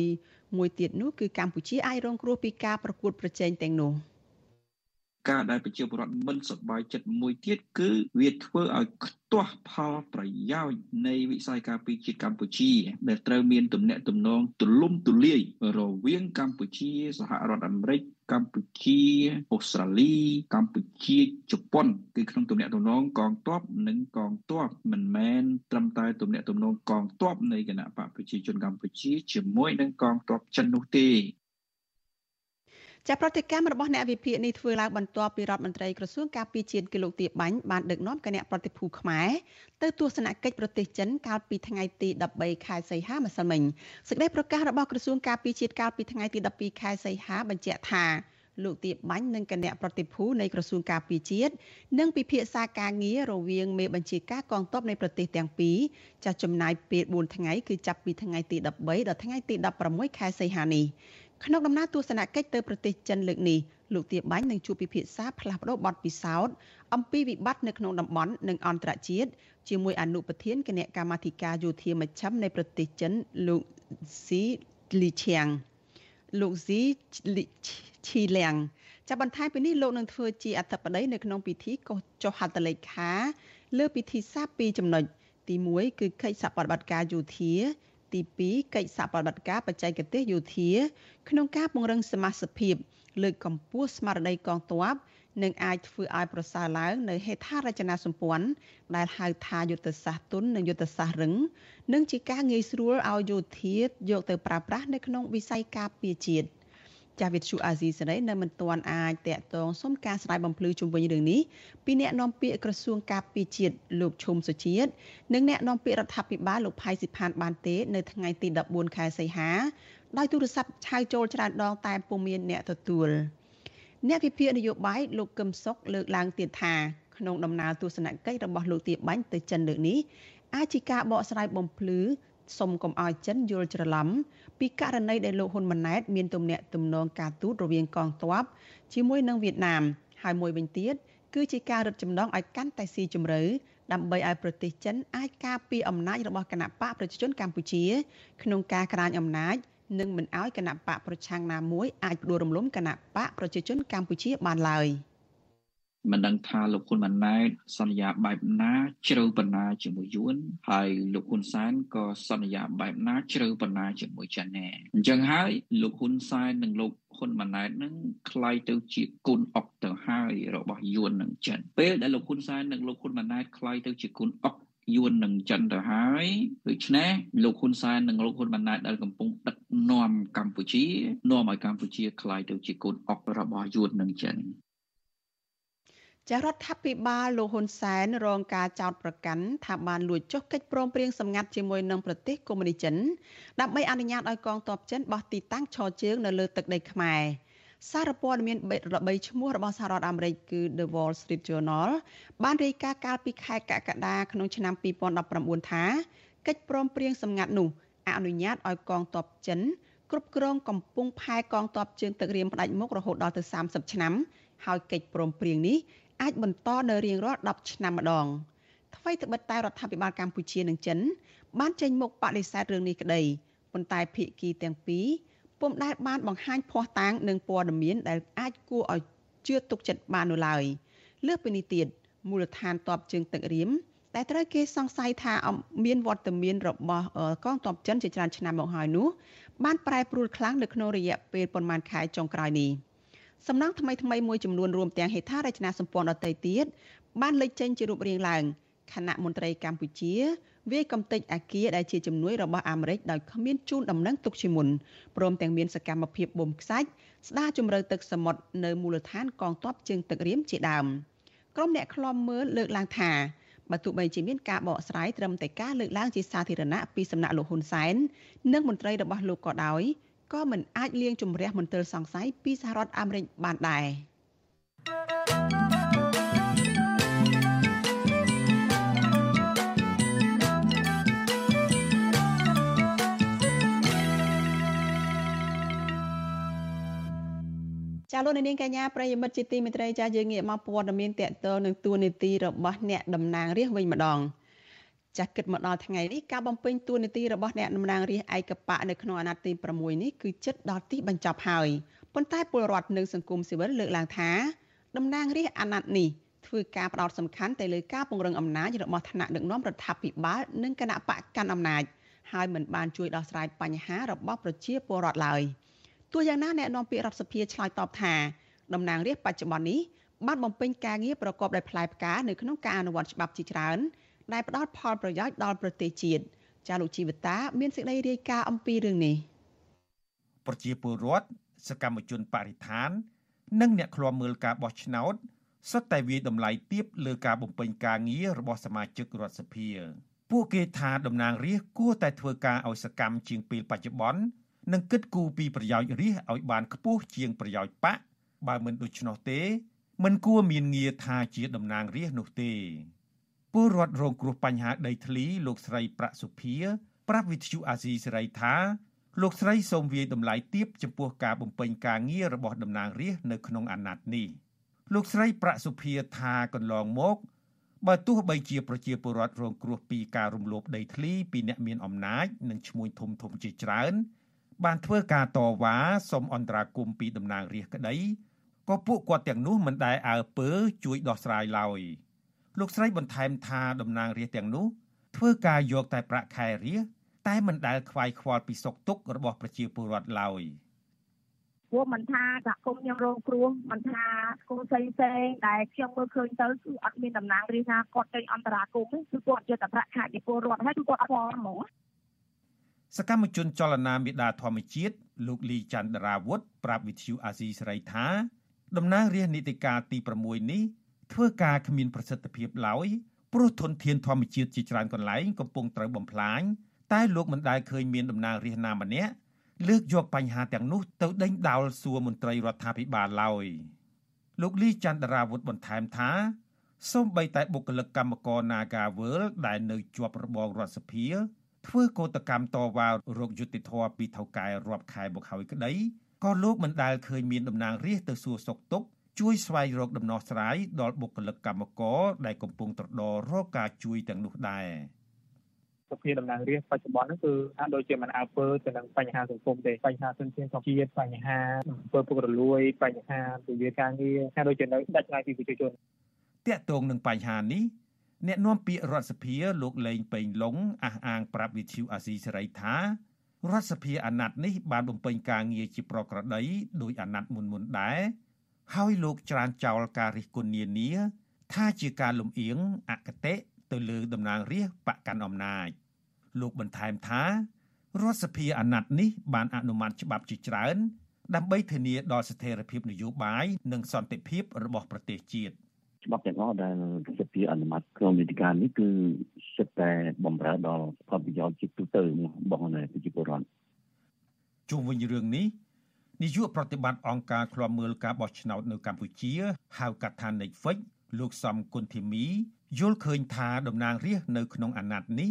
មួយទៀតនោះគឺកម្ពុជាអាចរងគ្រោះពីការប្រកួតប្រជែងទាំងនោះ។ ការដែលប្រជាពលរដ្ឋមិនសប្បាយចិត្តមួយទៀតគឺវាធ្វើឲ្យខ្ទាស់ផលប្រយោជន៍នៃវិស័យការពារជាតិកម្ពុជា ដែលត្រូវមានទំនាក់ទំនងទូលំទូលាយរវាងកម្ពុជាសហរដ្ឋអាមេរិកកម្ពុជាអូស្ត្រាលីកម្ពុជាជប៉ុនគឺក្នុងទំនាក់ទំនងកងទ័ពនិងកងទ័ពមិនមែនត្រឹមតែទំនាក់ទំនងកងទ័ពនៃគណៈបកប្រជាជនកម្ពុជាជាមួយនឹងកងទ័ពចិននោះទេ ចាប្រតិកម្មរបស់អ្នកវិភាគនេះធ្វើឡើងបន្ទាប់ពីរដ្ឋមន្ត្រីក្រសួងការពារជាតិគីឡូទាបាញ់បានដឹកនាំគណៈប្រតិភូខ្មែរទៅទស្សនកិច្ចប្រទេសចិនកាលពីថ្ងៃទី13ខែសីហាម្សិលមិញសេចក្តីប្រកាសរបស់ក្រសួងការពារជាតិកាលពីថ្ងៃទី12ខែសីហាបញ្ជាក់ថាលោកទៀបបាញ់និងគណៈប្រតិភូនៃក្រសួងការពារជាតិនឹងពិភាក្សាការងាររវាងមេបញ្ជាការកងទ័ពនៃប្រទេសទាំងពីរចាស់ចំណាយពេល4ថ្ងៃគឺចាប់ពីថ្ងៃទី13ដល់ថ្ងៃទី16ខែសីហានេះ ក្នុងដំណើរទស្សនកិច្ចទៅប្រទេសចិនលើកនេះលោកទាបាញ់នឹងជួបពិភាក្សាផ្លាស់ប្តូរបទពិសោធន៍អំពីវិបត្តិនៅក្នុងតំបន់និងអន្តរជាតិជាមួយអនុប្រធានគណៈកម្មាធិការយោធាមជ្ឈិមនៃប្រទេសចិនលោកស៊ីលីឈៀងលោកស៊ីឈីលៀងចាប់បន្ថែមពីនេះលោកនឹងធ្វើជាអធិបតីនៅក្នុងពិធីកោះចុះហត្ថលេខាលើពិធីសាពីចំណុចទី1គឺកិច្ចសហប្រតិបត្តិការយោធា ទី2កិច្ចសហប្រតិបត្តិការបច្ចេកទេសយោធា ក្នុងការពង្រឹងសមាជិកភាព លើកកម្ពស់ស្មារតីកងទ័ពនិងអាចធ្វើឲ្យប្រសើរឡើងនៅហេដ្ឋារចនាសម្ព័ន្ធដែលហៅថាយុទ្ធសាស្ត្រទុននិងយុទ្ធសាស្ត្ររឹងនិងជាការងាយស្រួលឲ្យយោធាយកទៅប្រើប្រាស់នៅក្នុងវិស័យការពារជាតិ ចាស់វិទ្យុអាស៊ីសេរីនៅមិនទាន់អាចតាក់ទងសុំការស្រាយបំភ្លឺជុំវិញរឿងនេះពីអ្នកនាំពាក្យក្រសួងការពារជាតិលោកឈុំសុជាតិនិងអ្នកនាំពាក្យរដ្ឋាភិបាលលោកផៃសិផានបានទេនៅថ្ងៃទី14ខែសីហាដោយទូរស័ព្ទឆៅចូលច្រើនដងតែពុំមានអ្នកទទួលអ្នកវិភាគនយោបាយលោកកឹមសុខលើកឡើងទៀតថាក្នុងដំណើរទស្សនកិច្ចរបស់លោកទាបាញ់ទៅចិនលើកនេះអាចជាការបកស្រាយបំភ្លឺ សុំកុំឲ្យចិនយល់ច្រឡំពីករណីដែលលោកហ៊ុនម៉ាណែតមានទំនាក់ទំនងការទូតរវាងកងទ័ពជាមួយនឹងវៀតណាមហើយមួយវិញទៀតគឺជាការរឹតចំណងឲ្យកាន់តែស៊ីជម្រៅដើម្បីឲ្យប្រទេសចិនអាចការពារអំណាចរបស់គណៈបកប្រជាជនកម្ពុជា ក្នុងការក្រាញអំណាចនិងមិនឲ្យគណៈបកប្រឆាំងណាមួយអាចផ្ដួលរំលំគណៈបកប្រជាជនកម្ពុជាបានឡើយ។ មិនដឹងថាលោកហ៊ុនម៉ាណែតសន្យាបែបណាជ្រៅបណ្ណាជាមួយយួនហើយលោកហ៊ុនសែនក៏សន្យាបែបណាជ្រៅបណ្ណាជាមួយចិនដែរអញ្ចឹងហើយលោកហ៊ុនសែននិងលោកហ៊ុនម៉ាណែតនឹងคล้ายទៅជាគុណអុកទៅហើយរបស់យួននិងចិនពេលដែលលោកហ៊ុនសែននិងលោកហ៊ុនម៉ាណែតคล้ายទៅជាគុណអុកយួននឹងចិនទៅហើយដូច្នេះលោកហ៊ុនសែននិងលោកហ៊ុនម៉ាណែតដែលកំពុងដឹកនាំកម្ពុជានាំឲ្យកម្ពុជាคล้ายទៅជាកូនអុករបស់យួននិងចិន ចារដ្ឋាភិបាលលោកហ៊ុនសែនរងការចោទប្រកាន់ថាបានលួចចុះកិច្ចព្រមព្រៀងសម្ងាត់ជាមួយនឹងប្រទេសកុម្មុយនីចិនដើម្បីអនុញ្ញាតឲ្យកងទ័ពចិនបោះទីតាំងឈរជើងនៅលើទឹកដីខ្មែរសារព័ត៌មានល្បីឈ្មោះរបស់សហរដ្ឋអាមេរិកគឺ The Wall Street Journal បានរាយការណ៍កាលពីខែកក្កដាក្នុងឆ្នាំ2019ថាកិច្ចព្រមព្រៀងសម្ងាត់នោះអនុញ្ញាតឲ្យកងទ័ពចិនគ្រប់គ្រងកំពង់ផែកងទ័ពជើងទឹករៀមផ្ដាច់មុខរហូតដល់ទៅ30ឆ្នាំហើយកិច្ចព្រមព្រៀងនេះ អាចបន្តនៅរៀងរាល់10ឆ្នាំម្ដងអ្វីត្បិតតែរដ្ឋាភិបាលកម្ពុជានិងចិន បានចេញមុខបដិសេធរឿងនេះក្តីប៉ុន្តែភាគីទាំងពីរពុំដែលបានបង្ហាញភ័ស្តុតាងនិងព័ត៌មានដែលអាចគួរឲ្យជឿទុកចិត្តបាននោះឡើយលើសពីនេះទៀតមូលដ្ឋានតបជើងទឹករៀមតែត្រូវគេសង្ស័យថាមានវត្តមានរបស់កងទ័ពចិនជាច្រើនឆ្នាំមកហើយនោះបានប្រែប្រួលខ្លាំងនៅក្នុងរយៈពេលប្រមាណខែចុងក្រោយនេះ សំណង់ថ្មីថ្មីមួយចំនួនរួមទាំងហេដ្ឋារចនាសម្ព័ន្ធដទៃទៀតបានលេចចេញជារូបរាងឡើងគណៈមន្ត្រីកម្ពុជាវាយកំទេចអាគារដែលជាជំនួយរបស់អាមេរិកដោយគ្មានជូនដំណឹងទុកជាមុនព្រមទាំងមានសកម្មភាពបូមខ្សាច់ស្ដារជំរឿទឹកសមុទ្រនៅមូលដ្ឋានកងទ័ពជើងទឹករៀមជាដើមក្រុមអ្នកខ្លំមើលលើកឡើងថាបើទោះបីជាមានការបកស្រាយត្រឹមតែការលើកឡើងជាសាធារណៈពីសំណាក់លោកហ៊ុនសែននិងមន្ត្រីរបស់លោកក៏ដោយ ក៏មិនអាចលាងជម្រះមន្ទិលសង្ស័យពីសហរដ្ឋអាមេរិកបានដែរចាលោកនាងកញ្ញាប្រិយមិត្តជាទីមេត្រីចាយើងងាកមកព័ត៌មានតកតនឹងទួលនីតិរបស់អ្នកតំណាងរាស្ត្រវិញម្ដង ចាស់គិតមកដល់ថ្ងៃនេះការបំពេញតួនាទីរបស់អ្នកតំណាងរាស្ត្រឯកបៈនៅក្នុងអាណត្តិទី6នេះគឺជិតដល់ទីបញ្ចប់ហើយប៉ុន្តែពលរដ្ឋនិងសង្គមស៊ីវិលលើកឡើងថាតំណាងរាស្ត្រអាណត្តិនេះធ្វើការផ្ដោតសំខាន់ទៅលើការពង្រឹងអំណាចរបស់ថ្នាក់ដឹកនាំរដ្ឋាភិបាលនិងគណៈបកកាន់អំណាចហើយមិនបានជួយដោះស្រាយបញ្ហារបស់ប្រជាពលរដ្ឋឡើយទោះយ៉ាងណាអ្នកនាំពាក្យរដ្ឋសភាឆ្លើយតបថាតំណាងរាស្ត្របច្ចុប្បន្ននេះបានបំពេញការងារប្រកបដោយផ្លែផ្កានៅក្នុងការអនុវត្តច្បាប់ជាច្រើន ដែលផ្ដល់ផលប្រយោជន៍ដល់ប្រទេសជាតិចាលោកជីវតា មានសេចក្តីរាយការណ៍អំពីរឿងនេះប្រជាពលរដ្ឋសកម្មជនបរិស្ថាន និងអ្នកឃ្លាំមើលការបោះឆ្នោតសុទ្ធតែវាយតម្លៃទាបលើការបំពេញការងាររបស់សមាជិករដ្ឋសភាពួកគេថាតំណាងរាស្ត្រគួរតែធ្វើការឲ្យសកម្មជាងពេលបច្ចុប្បន្ននិងគិតគូរពីប្រយោជន៍រាស្ត្រឲ្យបានខ្ពស់ជាងប្រយោជន៍បកបើមិនដូច្នោះទេមិនគួរមានងារថាជាតំណាងរាស្ត្រនោះទេ ពលរដ្ឋរងគ្រោះបញ្ហាដីធ្លីលោកស្រីប្រាក់សុភាប្រាប់វិទ្យុអាស៊ីសេរីថាលោកស្រីសូមវាយតម្លៃទាបចំពោះការបំពេញការងាររបស់តំណាងរាស្ត្រនៅក្នុងអាណត្តិនេះលោកស្រីប្រាក់សុភាថាកន្លងមកបើទោះបីជាប្រជាពលរដ្ឋរងគ្រោះពីការរំលោភដីធ្លីពីអ្នកមានអំណាចនិងឈ្មួញធំធំជាច្រើន បានធ្វើការតវ៉ាសុំអន្តរាគមពីតំណាងរាស្ត្រក្តីក៏ពួកគាត់ទាំងនោះមិនដែលអើពើជួយដោះស្រាយឡើយ។ លោកស្រីបន្ថែមថាតំណាងរាស្ត្រទាំងនោះធ្វើការយកតែប្រាក់ខែរាស្ត្រតែមិនដែលខ្វាយខ្វល់ពីសុខទុក្ខរបស់ប្រជាពលរដ្ឋឡើយព្រោះមិនថាសហគមន៍ខ្ញុំរងគ្រោះមិនថាគូផ្សេងផ្សេងដែលខ្ញុំមើលឃើញទៅគឺអត់មានតំណាងរាជណាគាត់ចេញអន្តរាគមន៍គឺគាត់យកតែប្រាក់ខែពីពលរដ្ឋហើយគឺគាត់អត់ផងហ្មងសកម្មជនចលនាមេដាធម្មជាតិលោកលីច័ន្ទរាវុធប្រាប់វិទ្យុអាស៊ីសេរីថាតំណាងរាជនីតិកាលទី6នេះ ធ្វើការគ្មានប្រសិទ្ធភាពឡើយព្រោះធនធានធម្មជាតិជាច្រើនកន្លែងកំពុងត្រូវបំផ្លាញតែលោកមិនដែលឃើញមានតំណាងរាស្ត្រណាម្នាក់លើកយកបញ្ហាទាំងនោះទៅដេញដោលសួរមន្ត្រីរដ្ឋាភិបាលឡើយលោកលីចន្ទរាវុធបន្ថែមថាសូម្បីតែបុគ្គលិកកម្មករ Nagawal ដែលនៅជាប់របងរដ្ឋសភាធ្វើកោតកម្មតវ៉ារោគយុតិធធពីថៅកែរាប់ខែមកហើយក្តីក៏លោកមិនដែលឃើញមានតំណាងរាស្ត្រទៅសួរសុខទុក្ខ ជួយស្វែងរកដំណោះស្រាយដល់បុគ្គលិកកម្មករដែលកំពុងត្រដររកការជួយទាំងនោះដែរសភាតំណាងរាស្ត្របច្ចុប្បន្នហ្នឹងគឺហាក់ដូចជាមិនអើពើទៅនឹងបញ្ហាសង្គមទេបញ្ហាសិនជាសង្គមជាតិបញ្ហាអំពើពុករលួយបញ្ហាទិវាការងារហាក់ដូចជានៅដាច់ឆ្ងាយពីប្រជាជនតាក់ទងនឹងបញ្ហានេះអ្នកនាំពាក្យរដ្ឋសភាលោកលេងពេញឡុងអះអាងប្រាប់វិទ្យុអាស៊ីសេរីថារដ្ឋសភាអាណត្តិនេះបានបំពេញការងារជាប្រក្រតីដោយអាណត្តិមុនមុនដែរ ហើយលោកច្រានចោលការរិះគន់នានា ថាជាការលំអៀងអគតិទៅលើតំណាងរាស្ត្របកកាន់អំណាចលោកបន្ថែមថារដ្ឋសភាអាណត្តិនេះបានអនុម័តច្បាប់ជាច្រើន ដើម្បីធានាដល់ស្ថិរភាពនយោបាយនិងសន្តិភាពរបស់ប្រទេសជាតិច្បាប់ទាំងអស់ដែលសភាអនុម័តក្នុងនីតិកាលនេះគឺសិតតែបំរើដល់ផលប្រយោជន៍ជាទូទៅរបស់ប្រជាពលរដ្ឋជុំវិញរឿងនេះ នាយកប្រតិបត្តិអង្គការឃ្លាំមើលការបោះឆ្នោតនៅកម្ពុជា ហៅកាត់ថា Netflix លោកសំគុណធីមីយល់ឃើញថាតំណាងរាស្ត្រនៅក្នុងអាណត្តិនេះ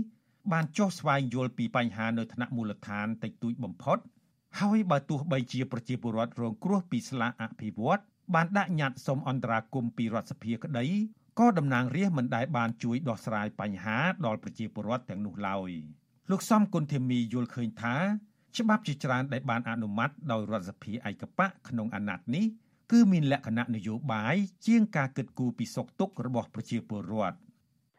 បានចោះស្វែងយល់ពីបញ្ហានៅថ្នាក់មូលដ្ឋានតិចតួចបំផុត ហើយបើទោះបីជាប្រជាពលរដ្ឋរងគ្រោះពីស្លាកអភិវឌ្ឍបានដាក់ញត្តិសុំអន្តរាគមន៍ពីរដ្ឋសភាក្តីក៏តំណាងរាស្ត្រមិនដែលបានជួយដោះស្រាយបញ្ហាដល់ប្រជាពលរដ្ឋទាំងនោះឡើយលោកសំគុណធីមីយល់ឃើញថា ច្បាប់ជាច្រើនដែលបានអនុម័តដោយរដ្ឋសភាឯកបៈក្នុងអាណត្តិនេះគឺមានលក្ខណៈនយោបាយជាងការគិតគូរពីសុខទុក្ខរបស់ប្រជាពលរដ្ឋ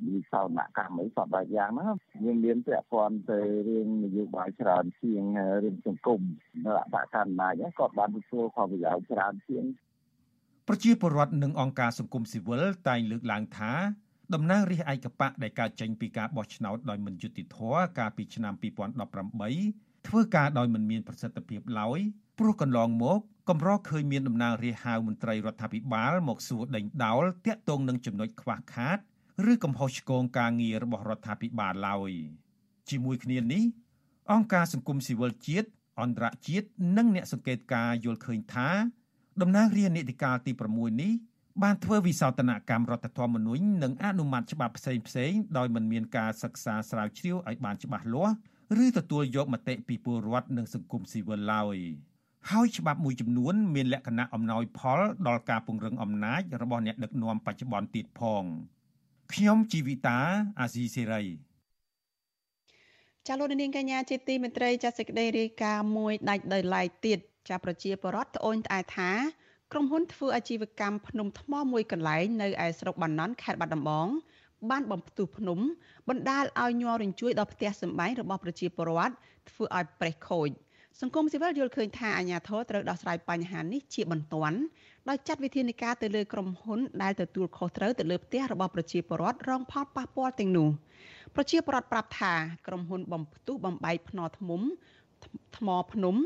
វិសោធនកម្មអីសពបែបយ៉ាងហ្នឹងយើងមានពាក់ព័ន្ធទៅរឿងនយោបាយច្រើនជាងរឿងសង្គមនៅអបកម្មណាយក៏បានទទួលផលប្រយោជន៍ច្រើនជាងប្រជាពលរដ្ឋនិងអង្គការសង្គមស៊ីវិលតែងលើកឡើងថាតំណាងរាស្ត្រឯកបៈដែលកើតចេញពីការបោះឆ្នោតដោយមិនយុត្តិធម៌កាលពីឆ្នាំ2018 ធ្វើការដោយមិនមានប្រសិទ្ធភាពឡើយព្រោះកន្លងមកកម្រឃើញមានតំណាងរាស្ត្រហៅមន្ត្រីរដ្ឋាភិបាលមកសួរដេញដោលតាក់ទងនឹងចំណុចខ្វះខាត ឬកំហុសឆ្គងការងាររបស់រដ្ឋាភិបាលឡើយជាមួយគ្នានេះអង្គការសង្គមស៊ីវិលជាតិអន្តរជាតិនិងអ្នកសង្កេតការយល់ឃើញថាតំណាងរាស្ត្រនីតិកាលទី6នេះបានធ្វើវិសោធនកម្មរដ្ឋធម្មនុញ្ញនិងអនុម័តច្បាប់ផ្សេងផ្សេងដោយមិនមានការសិក្សាស្រាវជ្រាវឲ្យបានច្បាស់លាស់ ឬទទួលយកមតិពីពលរដ្ឋនិងសង្គមស៊ីវិលឡើយហើយច្បាប់មួយចំនួនមានលក្ខណៈអំណោយផលដល់ការពង្រឹងអំណាចរបស់អ្នកដឹកនាំបច្ចុប្បន្នទៀតផងខ្ញុំជីវិតាអាស៊ីសេរីចាលោកនាងកញ្ញាជាទីមេត្រីចាសេចក្តីរាយការណ៍មួយដាច់ដោយឡែកទៀតចាប្រជាពលរដ្ឋត្អូញត្អែថាក្រុមហ៊ុនធ្វើអាជីវកម្មភ្នំថ្មមួយកន្លែងនៅឯស្រុកបាណន់ខេត្តបាត់ដំបង បានបំផ្ទុះភ្នំបណ្ដាលឲ្យញ័ររញ្ជួយដល់ផ្ទះសម្បែងរបស់ប្រជាពលរដ្ឋធ្វើឲ្យប្រេះខូចសង្គមស៊ីវិលយល់ឃើញថាអាជ្ញាធរត្រូវដោះស្រាយបញ្ហានេះជាបន្ទាន់ដោយចាត់វិធានការទៅលើក្រុមហ៊ុនដែលទទួលខុសត្រូវទៅលើផ្ទះរបស់ប្រជាពលរដ្ឋរងផលប៉ះពាល់ទាំងនោះប្រជាពលរដ្ឋប្រាប់ថាក្រុមហ៊ុនបំផ្ទុះបំបែកភ្នំថ្មថ្មភ្នំ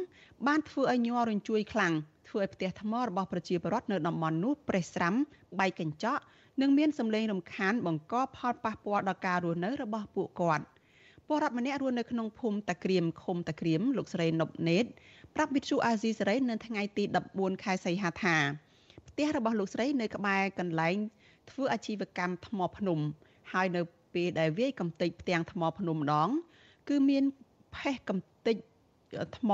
បានធ្វើឲ្យញ័ររញ្ជួយខ្លាំងធ្វើឲ្យផ្ទះថ្មរបស់ប្រជាពលរដ្ឋនៅតំបន់នោះប្រេះស្រាំបែកកញ្ចក់ និងមានសម្លេងរំខានបង្កផលប៉ះពាល់ដល់ការរស់នៅរបស់ពួកគាត់ពលរដ្ឋម្នាក់រស់នៅក្នុងភូមិតាក្រៀមឃុំតាក្រៀមលោកស្រីណប់ណេតប្រាប់វិទ្យុអាស៊ីសេរីនៅថ្ងៃទី14ខែសីហាថាផ្ទះរបស់លោកស្រីនៅក្បែរកន្លែងធ្វើអាជីវកម្មថ្មភ្នំ ហើយនៅពេលដែលវាយកំទេចផ្ទាំងថ្មភ្នំម្ដង គឺមានផេះកំទេចថ្ម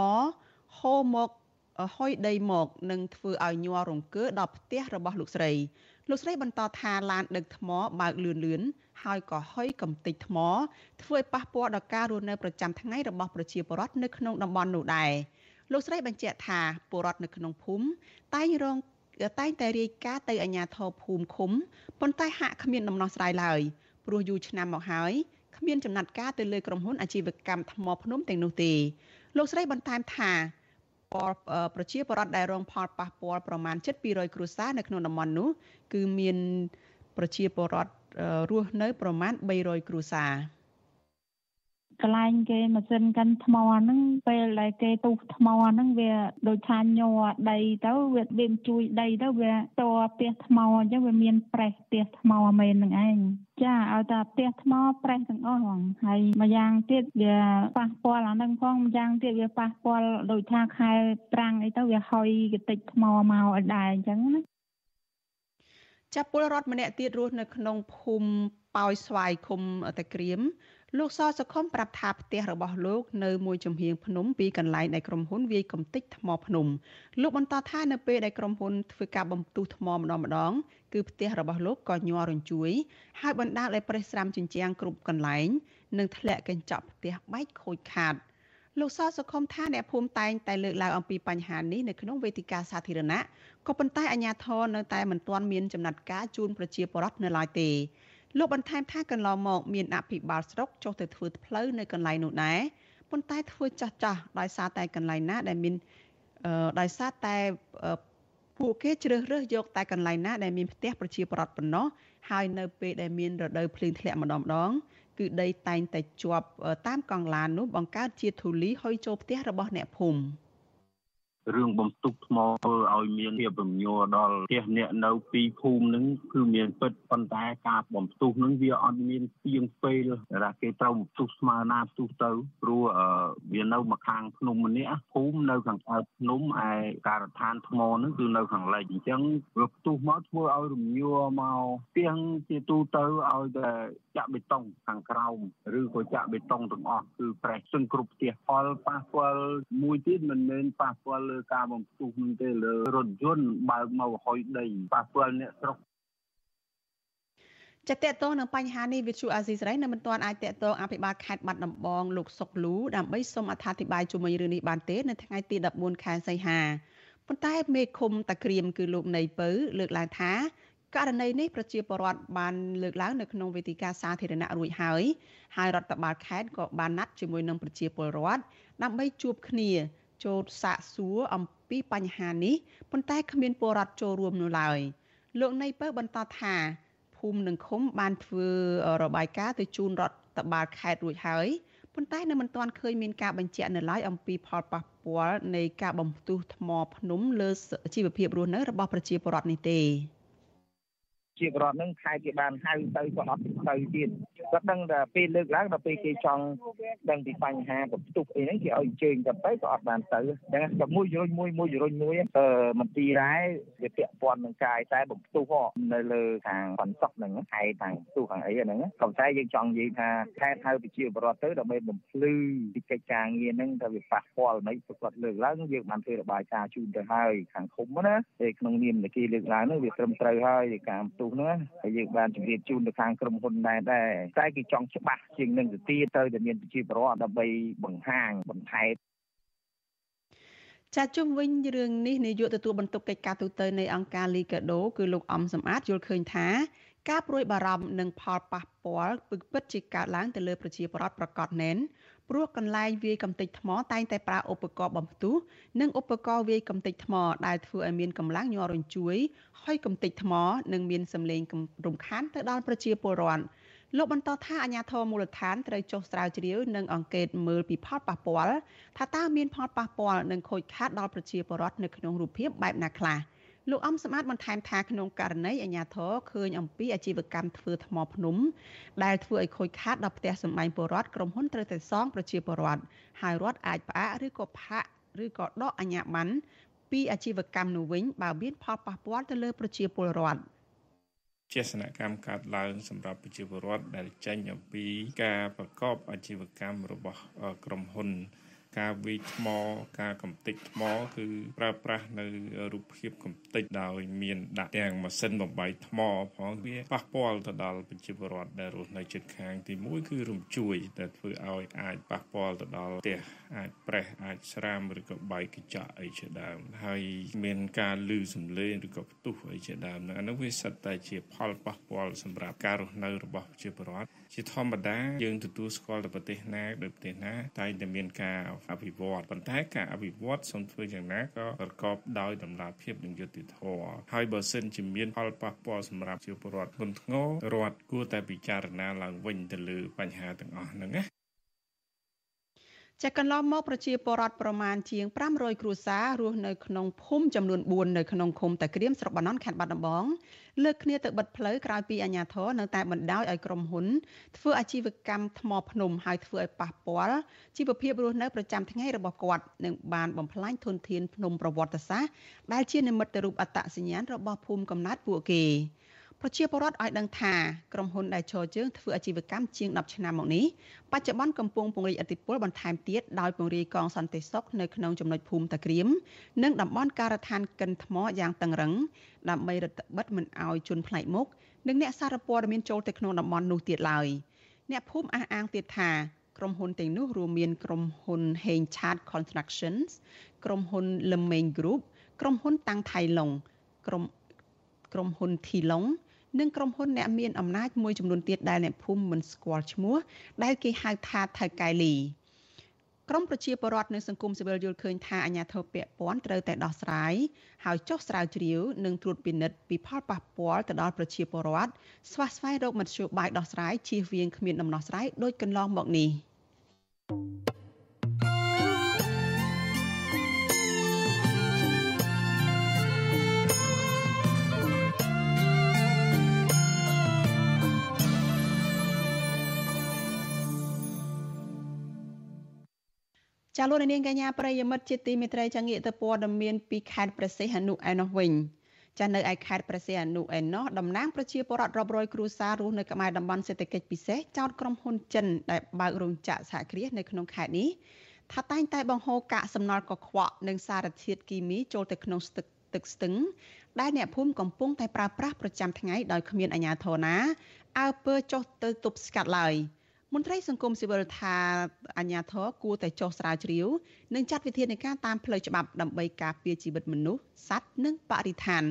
ហូរមកហុយដីមកនឹងធ្វើឲ្យញ័ររង្គើដល់ផ្ទះរបស់លោកស្រី លោកស្រីបន្តថាឡានដឹកថ្មបើកលឿនលឿនហើយក៏ហុយកំទេចថ្មធ្វើឲ្យប៉ះពាល់ដល់ការរស់នៅប្រចាំថ្ងៃរបស់ប្រជាពលរដ្ឋនៅក្នុងតំបន់នោះដែរលោកស្រីបញ្ជាក់ថាពលរដ្ឋនៅក្នុងភូមិតែងរងតែងតែរាយការណ៍ទៅអាជ្ញាធរភូមិឃុំប៉ុន្តែហាក់គ្មានដំណោះស្រាយឡើយព្រោះយូរឆ្នាំមកហើយគ្មានចំណាត់ការទៅលើក្រុមហ៊ុនអាជីវកម្មថ្មភ្នំទាំងនោះទេលោកស្រីបន្ថែមថា ពលប្រជាពលរដ្ឋដែលរងផលប៉ះពាល់ប្រមាណ700គ្រួសារនៅក្នុងតំបន់នោះគឺមានប្រជាពលរដ្ឋរស់នៅប្រមាណ300គ្រួសារ កន្លែងគេម៉ាស៊ីនកាន់ថ្មហ្នឹងពេលដែលគេទុះថ្មហ្នឹងវាដូចថាញ័រដីទៅវាវាជួយដីទៅវាតផ្ទះថ្មអញ្ចឹងវាមានប្រេះផ្ទះថ្មមែនហ្នឹងឯងចាឲ្យតែផ្ទះថ្មប្រេះទាំងអស់ហ្នឹងហើយម្យ៉ាងទៀតវាប៉ះពាល់អាហ្នឹងផងម្យ៉ាងទៀតវាប៉ះពាល់ដូចថាខែប្រាំងអីទៅវាហុយកតិចថ្មមកឲ្យដែរអញ្ចឹងណាចាប់ពលរដ្ឋម្នាក់ទៀតរស់នៅក្នុងភូមិប៉ោយស្វាយឃុំតាក្រៀម លោកសសុខុមប្រាប់ថាផ្ទះរបស់លោកនៅមួយចំហៀងភ្នំពីកន្លែងដែលក្រុមហ៊ុនវាយកំទេចថ្មភ្នំលោកបន្តថានៅពេលដែលក្រុមហ៊ុនធ្វើការបំទុះថ្មម្ដងម្ដងគឺផ្ទះរបស់លោកក៏ញ័ររញ្ជួយ ហើយបណ្ដាលឲ្យប្រេះស្រាំជញ្ជាំងគ្រប់កន្លែង និងធ្លាក់កញ្ចក់ផ្ទះបែកខូចខាតលោកសសុខុមថាអ្នកភូមិតែងតែលើកឡើងអំពីបញ្ហានេះនៅក្នុងវេទិកាសាធារណៈក៏ប៉ុន្តែអាជ្ញាធរនៅតែមិនទាន់មានចំណាត់ការជូនប្រជាពលរដ្ឋនៅឡើយទេ លោកបន្ថែមថាកន្លងមកមានអភិបាលស្រុកចុះទៅធ្វើផ្លូវនៅកន្លែងនោះដែរប៉ុន្តែធ្វើចាស់ចាស់ដោយសារតែកន្លែងណាដែលមានដោយសារតែពួកគេជ្រើសរើសយកតែកន្លែងណាដែលមានផ្ទះប្រជាប្រដ្ឋប៉ុណ្ណោះហើយនៅពេលដែលមានរដូវភ្លៀងធ្លាក់ម្ដងម្ដងគឺដីតែងតែជាប់តាមកង់ឡាននោះបង្កើតជាធូលីហុយចូលផ្ទះរបស់អ្នកភូមិព រឿងបំទុកថ្មធ្វើឲ្យមានភាពរំញ័រដល់ផ្ទះអ្នកនៅពីភូមិហ្នឹងគឺមានពិតប៉ុន្តែការបំទុះហ្នឹងវាអត់មានទៀងពេលថាគេត្រូវបំទុះស្មើណាផ្ទុះទៅព្រោះវានៅមកខាងភ្នំម្នាក់ភូមិនៅខាងកើតភ្នំឯការដ្ឋានថ្មហ្នឹងគឺនៅខាងលិចអញ្ចឹងវាផ្ទុះមកធ្វើឲ្យរំញ័រមកទាំងជាទូទៅឲ្យតែ ចាក់បេតុងខាងក្រោមឬក៏ចាក់បេតុងទាំងអស់គឺប្រេះសឹងគ្រប់ផ្ទះផលប៉ះពាល់មួយទៀតមិនមែនប៉ះពាល់លើការបំពុះនោះទេលើរថយន្តបើកមកហុយដីប៉ះពាល់អ្នកស្រុកចាតតងនឹងបញ្ហានេះវិទ្យុអាស៊ីសេរីនៅមិនទាន់អាចតតងអភិបាលខេត្តបាត់ដំបងលោកសុកលូដើម្បីសូមអត្ថាធិប្បាយជុំវិញរឿងនេះបានទេនៅថ្ងៃទី14ខែសីហាប៉ុន្តែមេឃុំតាក្រៀមគឺលោកនៃពៅលើកឡើងថា ករណីនេះប្រជាពលរដ្ឋបានលើកឡើងនៅក្នុងវេទិកាសាធារណៈរួចហើយហើយរដ្ឋបាលខេត្តក៏បានណាត់ជាមួយនឹងប្រជាពលរដ្ឋដើម្បីជួបគ្នាចូលសាកសួរអំពីបញ្ហានេះប៉ុន្តែគ្មានពលរដ្ឋចូលរួមនោះឡើយលោកនៃពៅបន្តថាភូមិនិងឃុំបានធ្វើរបាយការណ៍ទៅជូនរដ្ឋបាលខេត្តរួចហើយប៉ុន្តែនៅមិនទាន់ឃើញមានការបញ្ជាក់នៅឡើយអំពីផលប៉ះពាល់នៃការបំផ្ទុះថ្មភ្នំលើជីវភាពរស់នៅរបស់ប្រជាពលរដ្ឋនេះទេ ជាបរដ្ឋនឹងខែគេបានហៅទៅគាត់អត់ទៅទៀតគាត់ដឹងតែពេលលើកឡើងដល់ពេលគេចង់ដឹងពីបញ្ហាបន្ទុកអីហ្នឹងគេឲ្យអញ្ជើញទៅទៅក៏អត់បានទៅអញ្ចឹងតែមួយរុញមួយមួយរុញមួយអឺមន្ទីររ៉ែវាពាក់ព័ន្ធនឹងកាយតែបន្ទុកនៅលើខាងបន្ទុកហ្នឹងខែខាងបន្ទុកខាងអីហ្នឹងក៏តែយើងចង់និយាយថាខែហៅប្រជាបរដ្ឋទៅដើម្បីបំភ្លឺពីកិច្ចការងារហ្នឹងថាវាប៉ះពាល់មិនគាត់លើកឡើងយើងបានធ្វើរបាយការណ៍ជូនទៅហើយខាងឃុំណាតែក្នុងនាមនៃគេលើកឡើងហ្នឹងវាត្រឹមត្រូវហើយការបន្ទុកនោះហើយយើងបានជម្រាបជូនទៅខាងក្រុមហ៊ុនដែរដែរតែគេចង់ច្បាស់ជាងនឹងទៅទៀតទៅតែមានប្រជាពលរដ្ឋដើម្បីបង្ហាញបន្ថែមចាជុំវិញរឿងនេះនាយកទទួលបន្ទុកកិច្ចការទូតនៃអង្គការលីកាដូគឺលោកអំសំអាតយល់ឃើញថាការព្រួយបារម្ភនឹងផលប៉ះពាល់ពឹកពិតជាកើតឡើងទៅលើប្រជាពលរដ្ឋប្រកបណែន ព្រោះកន្លែងវាយកំទេចថ្មតែងតែប្រើឧបករណ៍បំផ្ទុះនិងឧបករណ៍វាយកំទេចថ្មដែលធ្វើឲ្យមានកម្លាំងញ័ររញ្ជួយហើយកំទេចថ្មនិងមានសម្លេងរំខានទៅដល់ប្រជាពលរដ្ឋលោកបន្តថាអាជ្ញាធរមូលដ្ឋានត្រូវចុះស្រាវជ្រាវនិងអង្កេតមើលពីផលប៉ះពាល់ថាតើមានផលប៉ះពាល់និងខូចខាតដល់ប្រជាពលរដ្ឋនៅក្នុងរូបភាពបែបណាខ្លះ។ លោកអំសម្បត្តិបន្ថែមថាក្នុងករណីអាញាធរឃើញអំពីអាជីវកម្មធ្វើថ្មភ្នំដែលធ្វើឲ្យខូចខាតដល់ផ្ទះសម្បែងពលរដ្ឋក្រុមហ៊ុនត្រូវតែសងប្រជាពលរដ្ឋហើយរដ្ឋអាចផ្អាកឬក៏ផាកឬក៏ដកអាជ្ញាប័ណ្ណពីអាជីវកម្មនោះវិញបើមានផលប៉ះពាល់ទៅលើប្រជាពលរដ្ឋចេសនកម្មកើតឡើងសម្រាប់ប្រជាពលរដ្ឋដែលចេញអំពីការប្រកបអាជីវកម្មរបស់ក្រុមហ៊ុន ការវាយថ្ម ការកំទេចថ្ម គឺប្រើប្រាស់នៅរូបភាពកំទេចដោយមានដាក់ទាំងម៉ាស៊ីនបំបែកថ្មផងវាប៉ះពាល់ទៅដល់ប្រជាពលរដ្ឋដែលរស់នៅជិតខាងទី1គឺរំជួយដែលធ្វើឲ្យអាចប៉ះពាល់ទៅដល់ផ្ទះអាចប្រេះអាចស្រាមឬក៏បែកកញ្ចក់អីជាដើមហើយមានការលឺសំឡេងឬក៏ផ្ទុះអីជាដើមអានោះវាសិតតែជាផលប៉ះពាល់សម្រាប់ការរស់នៅរបស់ប្រជាពលរដ្ឋ ជាធម្មតាយើងទទួលស្គាល់តែប្រទេសណាដោយប្រទេសណាតែតែមានការអភិវឌ្ឍប៉ុន្តែការអភិវឌ្ឍសូមធ្វើយ៉ាងណាក៏ប្រកបដោយតម្លាភាពនិងយុត្តិធម៌ហើយបើសិនជាមានផលប៉ះពាល់សម្រាប់ជាពលរដ្ឋធ្ងន់ធ្ងររដ្ឋគួរតែពិចារណាឡើងវិញទៅលើបញ្ហាទាំងអស់ហ្នឹងណា ចាកន្លងមកប្រជាពលរដ្ឋប្រមាណជាង500គ្រួសាររស់នៅក្នុងភូមិចំនួន4នៅក្នុងឃុំតាក្រៀមស្រុកបាណន់ខេត្តបាត់ដំបងលើកគ្នាទៅបិទផ្លូវក្រោយពីអាជ្ញាធរនៅតែបណ្ដោយឲ្យក្រុមហ៊ុនធ្វើអាជីវកម្មថ្មភ្នំហើយធ្វើឲ្យប៉ះពាល់ជីវភាពរស់នៅប្រចាំថ្ងៃរបស់គាត់និងបានបំផ្លាញធនធានភ្នំប្រវត្តិសាស្ត្រដែលជានិមិត្តរូបអត្តសញ្ញាណរបស់ភូមិកំណើតពួកគេ ប្រជាពលរដ្ឋឲ្យដឹងថាក្រុមហ៊ុនដែលឈរជើងធ្វើអាជីវកម្មជាង10ឆ្នាំមកនេះបច្ចុប្បន្នកំពុងពង្រីកឥទ្ធិពលបន្ថែមទៀតដោយពង្រាយកងសន្តិសុខនៅក្នុងចំណុចភូមិតាក្រៀមនិងតំបន់ការដ្ឋានកិនថ្មយ៉ាងតឹងរឹងដើម្បីរដ្ឋបិទមិនឲ្យជនផ្លែកមុខនិងអ្នកសារព័ត៌មានចូលទៅក្នុងតំបន់នោះទៀតឡើយអ្នកភូមិអះអាងទៀតថាក្រុមហ៊ុនទាំងនោះរួមមានក្រុមហ៊ុន Heng Chat Constructions ក្រុមហ៊ុន Lemeng Group ក្រុមហ៊ុនតាំងថៃឡុងក្រុមក្រុមហ៊ុន Thilong និងក្រុមហ៊ុនអ្នកមានអំណាចមួយចំនួនទៀតដែលអ្នកភូមិមិនស្គាល់ឈ្មោះដែលគេហៅថាថៅកែលីក្រមប្រជាពលរដ្ឋនៅសង្គមស៊ីវិលយល់ឃើញថាអាញាធិបតេយ្យពាន់ត្រូវតែដោះស្រាយហើយចុះស្រាវជ្រាវនិងត្រួតពិនិត្យពីផលប៉ះពាល់ទៅដល់ប្រជាពលរដ្ឋស្វះស្វែងរកមធ្យោបាយដោះស្រាយជៀសវាងគ្មានដំណោះស្រាយដូចកន្លងមកនេះ ចាលោកនាងកញ្ញាប្រិយមិត្តជាទីមេត្រីចាងាកទៅព័ត៌មានពីខេត្តព្រះសីហនុឯណោះវិញចានៅឯខេត្តព្រះសីហនុឯណោះតំណាងប្រជាពលរដ្ឋរាប់រយគ្រួសាររស់នៅក្បែរតំបន់សេដ្ឋកិច្ចពិសេសចោតក្រុមហ៊ុនចិនដែលបើករោងចក្រសហគ្រាសនៅក្នុងខេត្តនេះថាតែងតែបង្ហូរកាកសំណល់កខ្វក់និងសារធាតុគីមីចូលទៅក្នុងស្ទឹកទឹកស្ទឹងដែលអ្នកភូមិកំពុងតែប្រើប្រាស់ប្រចាំថ្ងៃដោយគ្មានអាជ្ញាធរណាអើពើចុះទៅទប់ស្កាត់ឡើយ មន្ត្រីសង្គមស៊ីវិលថាអាជ្ញាធរគួរតែចុះស្រាវជ្រាវនិងចាត់វិធានការតាមផ្លូវច្បាប់ដើម្បីការពារជីវិតមនុស្សសត្វនិងបរិស្ថាន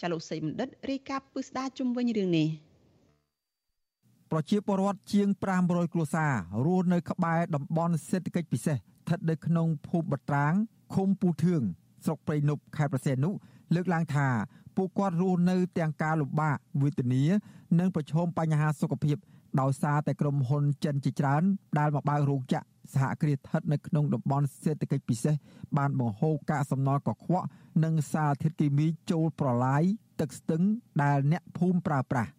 ចាលោកសេបណ្ឌិតរាយការណ៍ពឹស្ដាជុំវិញរឿងនេះប្រជាពលរដ្ឋជាង500គ្រួសាររស់នៅក្បែរតំបន់សេដ្ឋកិច្ចពិសេសស្ថិតនៅក្នុងភូមិបត្រាងឃុំពូធឿងស្រុកព្រៃនប់ខេត្តប្រសេនុលើកឡើងថាពួកគាត់រស់នៅទាំងការលំបាកវេទនានិងប្រឈមបញ្ហាសុខភាព ដោយសារតែក្រុមហ៊ុនចិនជាច្រើនដែលមកបើករោងចក្រសហគ្រាសស្ថិតនៅក្នុងតំបន់សេដ្ឋកិច្ចពិសេសបានបង្ហូរកាកសំណល់កខ្វក់និងសារធាតុគីមីចូលប្រឡាយទឹកស្ទឹងដែលអ្នកភូមិប្រើប្រាស់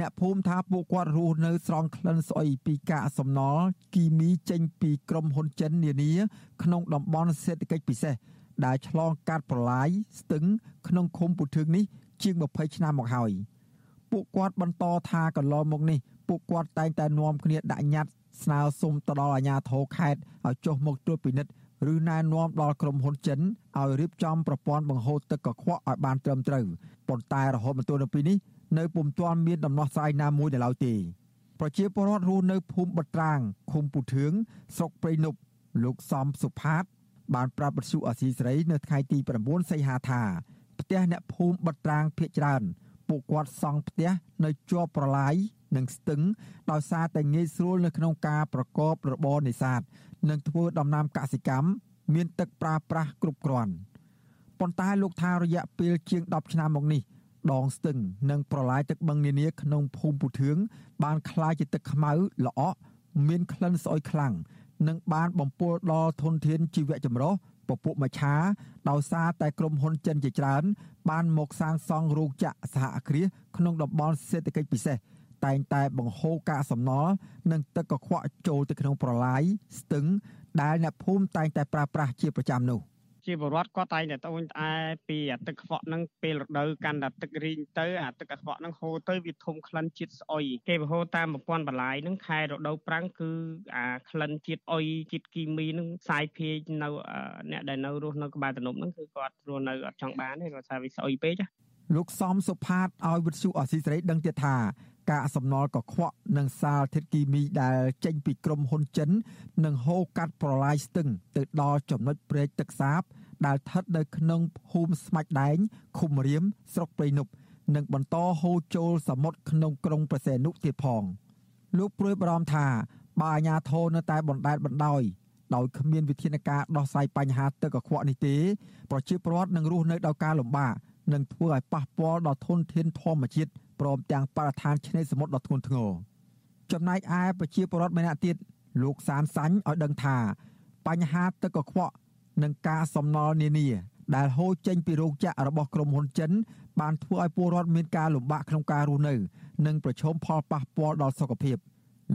អ្នកភូមិថាពួកគាត់រស់នៅស្រង់ក្លិនស្អុយពីកាកសំណល់គីមីចេញពីក្រុមហ៊ុនចិននានាក្នុងតំបន់សេដ្ឋកិច្ចពិសេសដែលឆ្លងកាត់ប្រឡាយស្ទឹងក្នុងឃុំពុធឹងនេះជាង20ឆ្នាំមកហើយពួកគាត់បន្តថាកន្លងមកនេះ ពួកគាត់តែងតែនាំគ្នាដាក់ញត្តិស្នើសុំទៅដល់អាជ្ញាធរខេត្តឲ្យចុះមកត្រួតពិនិត្យឬណែនាំដល់ក្រុមហ៊ុនចិនឲ្យរៀបចំប្រព័ន្ធបង្ហូរទឹកកខ្វក់ឲ្យបានត្រឹមត្រូវប៉ុន្តែរហូតមកទល់នៅពេលនេះនៅពុំទាន់មានដំណោះស្រាយណាមួយនៅឡើយទេប្រជាពលរដ្ឋរស់នៅភូមិបត្រាងឃុំពូធឿងស្រុកព្រៃនប់លោកសំសុផាត បានប្រាប់បទសុអសីសេរីនៅថ្ងៃទី9សីហាថាផ្ទះអ្នកភូមិបត្រាងភ ieck ច្រើន ពួកគាត់សង់ផ្ទះនៅជាប់ប្រឡាយ និងស្ទឹងដោយសារតែងាយស្រួលនៅក្នុងការប្រកបរបរនេសាទនិងធ្វើដំណាំកសិកម្មមានទឹកប្រើប្រាស់គ្រប់គ្រាន់ប៉ុន្តែលោកថារយៈពេលជាង10ឆ្នាំមកនេះដងស្ទឹងនិងប្រឡាយទឹកបឹងនានាក្នុងភូមិពូធឿងបានคล้ายជាទឹកខ្មៅល្អក់មានក្លិនស្អុយខ្លាំងនិងបានបំពុលដល់ធនធានជីវៈចម្រុះពពួកមច្ឆាដោយសារតែក្រុមហ៊ុនចិនជាច្រើន បានមកសាងសង់រោងចក្រសហគ្រាសក្នុងតំបន់សេដ្ឋកិច្ចពិសេស តែងតែបង្ហូរកាកសំណល់និងទឹកកខ្វក់ចូលទៅក្នុងប្រឡាយស្ទឹងដែលអ្នកភូមិតែងតែប្រើប្រាស់ជាប្រចាំនោះជាបរដ្ឋគាត់តែងតែត្អូញត្អែពីអាទឹកខ្វក់ហ្នឹងពេលរដូវកាន់តែទឹករីងទៅអាទឹកខ្វក់ហ្នឹងហូរទៅវាធំក្លិនជាតិស្អុយគេបហូរតាមប្រព័ន្ធបន្លាយហ្នឹងខែរដូវប្រាំងគឺអាក្លិនជាតិអុយជាតិគីមីហ្នឹងផ្សាយភាយនៅអ្នកដែលនៅរស់នៅក្បែរទំនប់ហ្នឹងគឺគាត់រស់នៅអត់ចង់បានទេគាត់ថាវាស្អុយពេកលោកសំសុផាតឲ្យវិទ្យុអស៊ីសេរីដឹងទៀតថា កាកសំណល់កខ្វក់និងសារធាតុគីមីដែលចេញពីក្រុមហ៊ុនចិននឹងហូរកាត់ប្រឡាយស្ទឹងទៅដល់ចំណុចព្រែកទឹកសាប ដែលស្ថិតនៅក្នុងភូមិស្មាច់ដែងឃុំរៀមស្រុកព្រៃនប់និងបន្តហូរចូលសមុទ្រក្នុងក្រុងប្រសេនុទៀតផងលោកព្រួយបារម្ភថាបើអាជ្ញាធរនៅតែបណ្តែតបណ្ដោយដោយគ្មានវិធានការដោះស្រាយបញ្ហាទឹកកខ្វក់នេះទេប្រជាពលរដ្ឋនឹងរស់នៅដោយការលំបាកនិងធ្វើឲ្យប៉ះពាល់ដល់ធនធានធម្មជាតិ ព្រមទាំងបរិស្ថានឆ្នេរសមុទ្រដ៏ធ្ងន់ធ្ងរចំណែកឯប្រជាពលរដ្ឋម្នាក់ទៀតលោកសានសាញ់ឲ្យដឹងថា បញ្ហាទឹកកខ្វក់និងការសំណល់នានា ដែលហូរចេញពីរោងចក្ររបស់ក្រុមហ៊ុនចិន បានធ្វើឲ្យពលរដ្ឋមានការលំបាកក្នុងការរស់នៅ និងប្រឈមផលប៉ះពាល់ដល់សុខភាព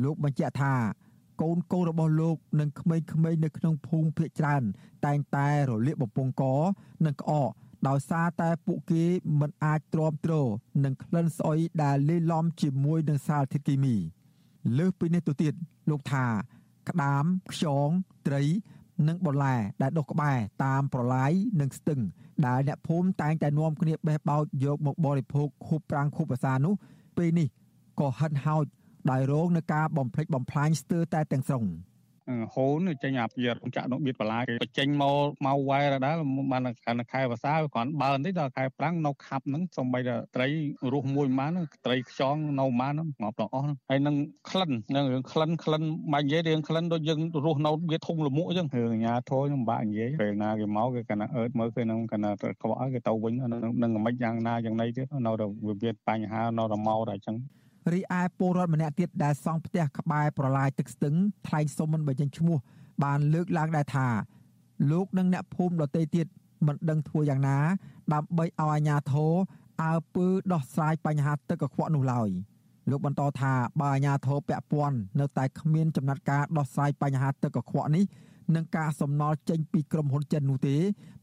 លោកបញ្ជាក់ថាកូនកូនរបស់លោកនិងក្មេងៗនៅក្នុងភូមិភាគច្រើន តែងតែរលាកបំពង់កនិងក្អក ដោយសារតែពួកគេមិនអាចទ្រាំទ្រនឹងក្លិនស្អុយដែលលាយឡំជាមួយនឹងសារធាតុគីមី លើសពីនេះទៅទៀតលោកថា ក្តាមខ្យងត្រី និងបន្លែដែលដុះក្បែរតាមប្រឡាយនិងស្ទឹងដែលអ្នកភូមិតែងតែនាំគ្នាបេះបោចយកមកបរិភោគខួបប្រាំងខួបភាសានោះពេលនេះក៏ហិនហោចដោយរងនឹងការបំផ្លិចបំផ្លាញស្ទើរតែទាំងស្រុង។ ហូនចេញអាពីរោងចក្រនោះបៀតបន្លាគេបញ្ចេញមកមកវ៉ែរដែរបានខែភាសាគ្រាន់បើបន្តិចដល់ខែប្រាំងនៅខាប់ហ្នឹងសំបីតែត្រីរស់មួយម៉ានត្រីខ្យងនៅម៉ានហ្នឹងងាប់ទាំងអស់ហ្នឹងហើយនឹងក្លិននឹងរឿងក្លិនក្លិនមិននិយាយរឿងក្លិនដូចយើងរស់នៅវាធំលមួកអញ្ចឹងរឿងអាញាធរខ្ញុំមិនបាក់និយាយពេលណាគេមកគេកណាអឺតមើលគេនឹងកណាក្បក់គេទៅវិញនឹងមិនយ៉ាងណាយ៉ាងណីទៀតនៅតែវាមានបញ្ហានៅតែមកតែអញ្ចឹង រីឯពលរដ្ឋម្នាក់ទៀតដែលសង់ផ្ទះក្បែរប្រឡាយទឹកស្ទឹងថ្លែងសុំមិនបញ្ចេញឈ្មោះបានលើកឡើងដែរថាលោកនិងអ្នកភូមិដទៃទៀតមិនដឹងធ្វើយ៉ាងណា ដើម្បីឲ្យអាជ្ញាធរអើពើដោះស្រាយបញ្ហាទឹកកខ្វក់នោះឡើយលោកបន្តថាបើអាជ្ញាធរពាក់ព័ន្ធនៅតែគ្មានចំណាត់ការដោះស្រាយបញ្ហាទឹកកខ្វក់នេះនឹងការសំណល់ចេញពីក្រុមហ៊ុនចិននោះទេ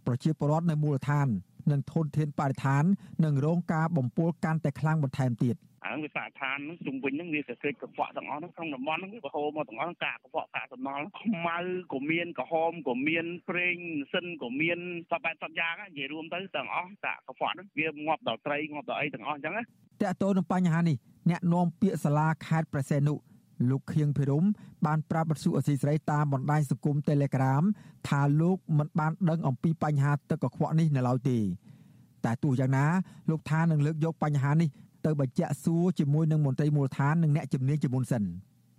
ប្រជាពលរដ្ឋនៅមូលដ្ឋាននិងធនធានបរិស្ថាននឹងរងការបំពុលកាន់តែខ្លាំងបន្ថែមទៀត ហើយវាសាឋានហ្នឹងជុំវិញហ្នឹងវាកក្រិចកខ្វក់ទាំងអស់ហ្នឹងក្នុងតំបន់ហ្នឹងវាបហូរមកទាំងអស់កាកខ្វក់កាកសំណល់ខ្មៅក៏មានក្រហមក៏មានប្រេងសិនក៏មានសពបែបសពយ៉ាងនិយាយរួមទៅទាំងអស់កាកខ្វក់ហ្នឹងវាងាប់ដល់ត្រីងាប់ដល់អីទាំងអស់អញ្ចឹងណាតើតើនឹងបញ្ហានេះអ្នកនាំពាក្យសាលាខេត្តប្រសេនុលោកខៀងភិរមបានប្រាប់បទសុអសីស្រីតាមបណ្ដាញសង្គម Telegram ថាលោកមិនបានដឹងអំពីបញ្ហាទឹកកខ្វក់នេះនៅឡើយទេតែទោះយ៉ាងណាលោកថានឹងលើកយកបញ្ហានេះ ទៅបញ្ជាក់សួរជាមួយនឹងមន្ត្រីមូលដ្ឋាននិងអ្នកជំនាញជាមុនសិន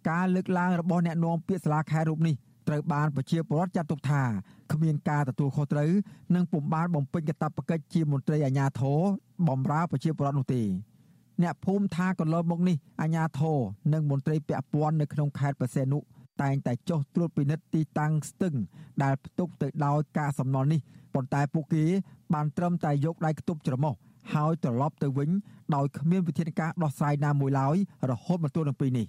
ការលើកឡើងរបស់អ្នកនាំពាក្យសាលាខេត្តរូបនេះត្រូវបានប្រជាពលរដ្ឋចាត់ទុកថាគ្មានការទទួលខុសត្រូវនិងពុំបានបំពេញកាតព្វកិច្ចជាមន្ត្រីអាជ្ញាធរបម្រើប្រជាពលរដ្ឋនោះទេអ្នកភូមិថាកន្លងមកនេះអាជ្ញាធរនិងមន្ត្រីពាក់ព័ន្ធនៅក្នុងខេត្តបរសេនុតែងតែចុះត្រួតពិនិត្យទីតាំងស្ទឹង ដែលផ្ទុកទៅដោយការសំណល់នេះប៉ុន្តែពួកគេបានត្រឹមតែយកដៃខ្ទប់ច្រមុះ ហើយត្រឡប់ទៅវិញដោយគ្មានវិធានការដោះស្រាយណាមួយឡើយរហូតមកទល់នឹងពេលនេះ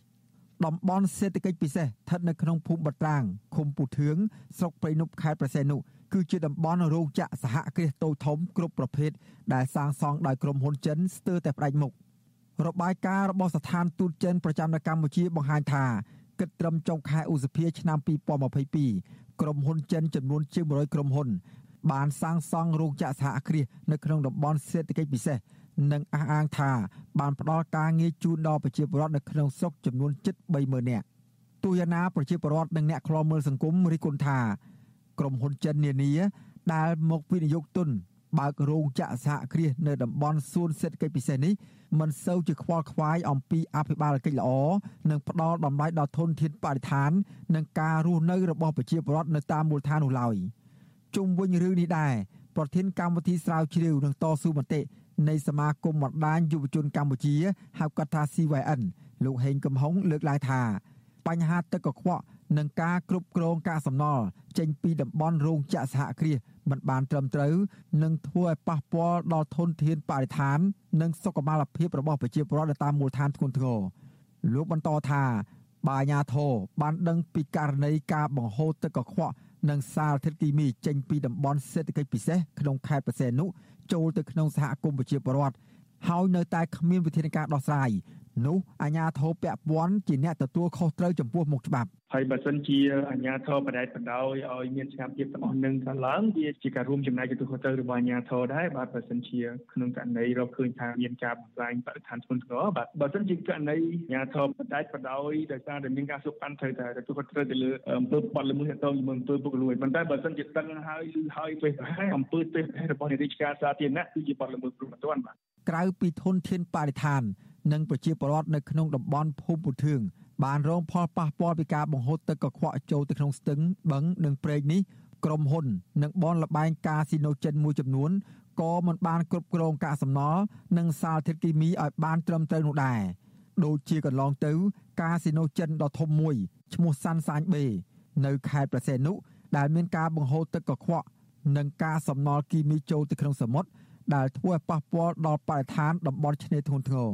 តំបន់សេដ្ឋកិច្ចពិសេសស្ថិតនៅក្នុងភូមិបត្រាងឃុំពូធឿងស្រុកព្រៃនប់ខេត្តប្រសេនុគឺជាតំបន់រោងចក្រសហគ្រាសតូចធំគ្រប់ប្រភេទដែលសាងសង់ដោយក្រុមហ៊ុនចិនស្ទើរតែផ្ដាច់មុខរបាយការណ៍របស់ស្ថានទូតចិនប្រចាំនៅកម្ពុជាបង្ហាញថាគិតត្រឹមចុងខែឧសភាឆ្នាំ2022ក្រុមហ៊ុនចិនចំនួនជាង100ក្រុមហ៊ុន បានសាងសង់រោងចក្រសហគ្រាសនៅក្នុងតំបន់សេដ្ឋកិច្ចពិសេសនិងអះអាងថាបានផ្ដល់ការងារជូនដល់ប្រជាពលរដ្ឋនៅក្នុងស្រុកចំនួនជិត30000នាក់ទូយ៉ាងណាប្រជាពលរដ្ឋនិងអ្នកខ្លាំមើលសង្គមរិះគន់ថាក្រុមហ៊ុនចិននានាដែលមកវិនិយោគទុនបើករោងចក្រសហគ្រាសនៅតំបន់សួនសេដ្ឋកិច្ចពិសេសនេះមិនសូវជាខ្វល់ខ្វាយអំពីអភិបាលកិច្ចល្អនិងផ្ដល់តម្លៃដល់ធនធានបរិស្ថាន និងការរស់នៅរបស់ប្រជាពលរដ្ឋនៅតាមមូលដ្ឋាននោះឡើយ ជុំវិញរឿងនេះដែរប្រធានកម្មវិធីស្រាវជ្រាវនិងតស៊ូមតិនៃសមាគមបណ្ដាញយុវជនកម្ពុជាហៅកាត់ថា CYN លោកហេងកំហុងលើកឡើងថា បញ្ហាទឹកកខ្វក់និងការគ្រប់គ្រងកាកសំណល់ចេញពីតំបន់រោងចក្រសហគ្រាសមិនបានត្រឹមត្រូវនឹងធ្វើឲ្យប៉ះពាល់ដល់ធនធានបរិស្ថាន និងសុខុមាលភាពរបស់ប្រជាពលរដ្ឋនៅតាមមូលដ្ឋានធ្ងន់ធ្ងរលោកបន្តថា បាអាញាធរបានដឹងពីករណីការបង្ហូរទឹកកខ្វក់ និងសារធាតុគីមីចេញពីតំបន់សេដ្ឋកិច្ចពិសេសក្នុងខេត្តបរសេនុចូលទៅក្នុងសហគមន៍ប្រជាពលរដ្ឋហើយនៅតែគ្មានវិធានការដោះស្រាយ នោះអាជ្ញាធរពាក់ព័ន្ធជាអ្នកទទួលខុសត្រូវចំពោះមុខច្បាប់ហើយបើសិនជាអាជ្ញាធរបដិបដោយឲ្យមានស្ថានភាពទាំងអស់នឹងកើតឡើងវាជាការរួមចំណែកទទួលខុសត្រូវរបស់អាជ្ញាធរដែរបាទបើសិនជាក្នុងករណីរកឃើញថាមានការបំផ្លាញបរិស្ថានធ្ងន់ធ្ងរបាទបើសិនជាករណីអាជ្ញាធរបដិបដោយដោយសារតែមានការសុខប៉ាន់ត្រូវតែទទួលខុសត្រូវទៅលើអំពើបទល្មើសទៅជាមួយអំពើពុករលួយប៉ុន្តែបើសិនជាដឹងហើយឬហើយពេលប្រហែលអំពើទេរបស់រាជការសាធារណៈគឺជាបទល្មើសព្រមត្តនបាទក្រៅពីធនធានបរិស្ថាន និងប្រជាពលរដ្ឋនៅក្នុងតំបន់ភូមិពុធឿងបានរងផលប៉ះពាល់ពីការបង្ហូរទឹកកខ្វក់ចូលទៅក្នុងស្ទឹង បឹងនិងព្រែកនេះក្រុមហ៊ុន និងបនលបែងកាស៊ីណូចិនមួយចំនួនក៏មិនបានគ្រប់គ្រងកាកសំណល់និងសារធាតុគីមីឲ្យបានត្រឹមត្រូវនោះដែរដូចជាកន្លងទៅ កាស៊ីណូចិនដ៏ធំមួយឈ្មោះសាន់សាញបេនៅខេត្តប្រសេនុដែលមានការបង្ហូរទឹកកខ្វក់និងការសំណល់គីមីចូលទៅក្នុងសមុទ្រដែលធ្វើឲ្យប៉ះពាល់ដល់បរិស្ថានតំបន់ឆ្នេរធ្ងន់ធ្ងរ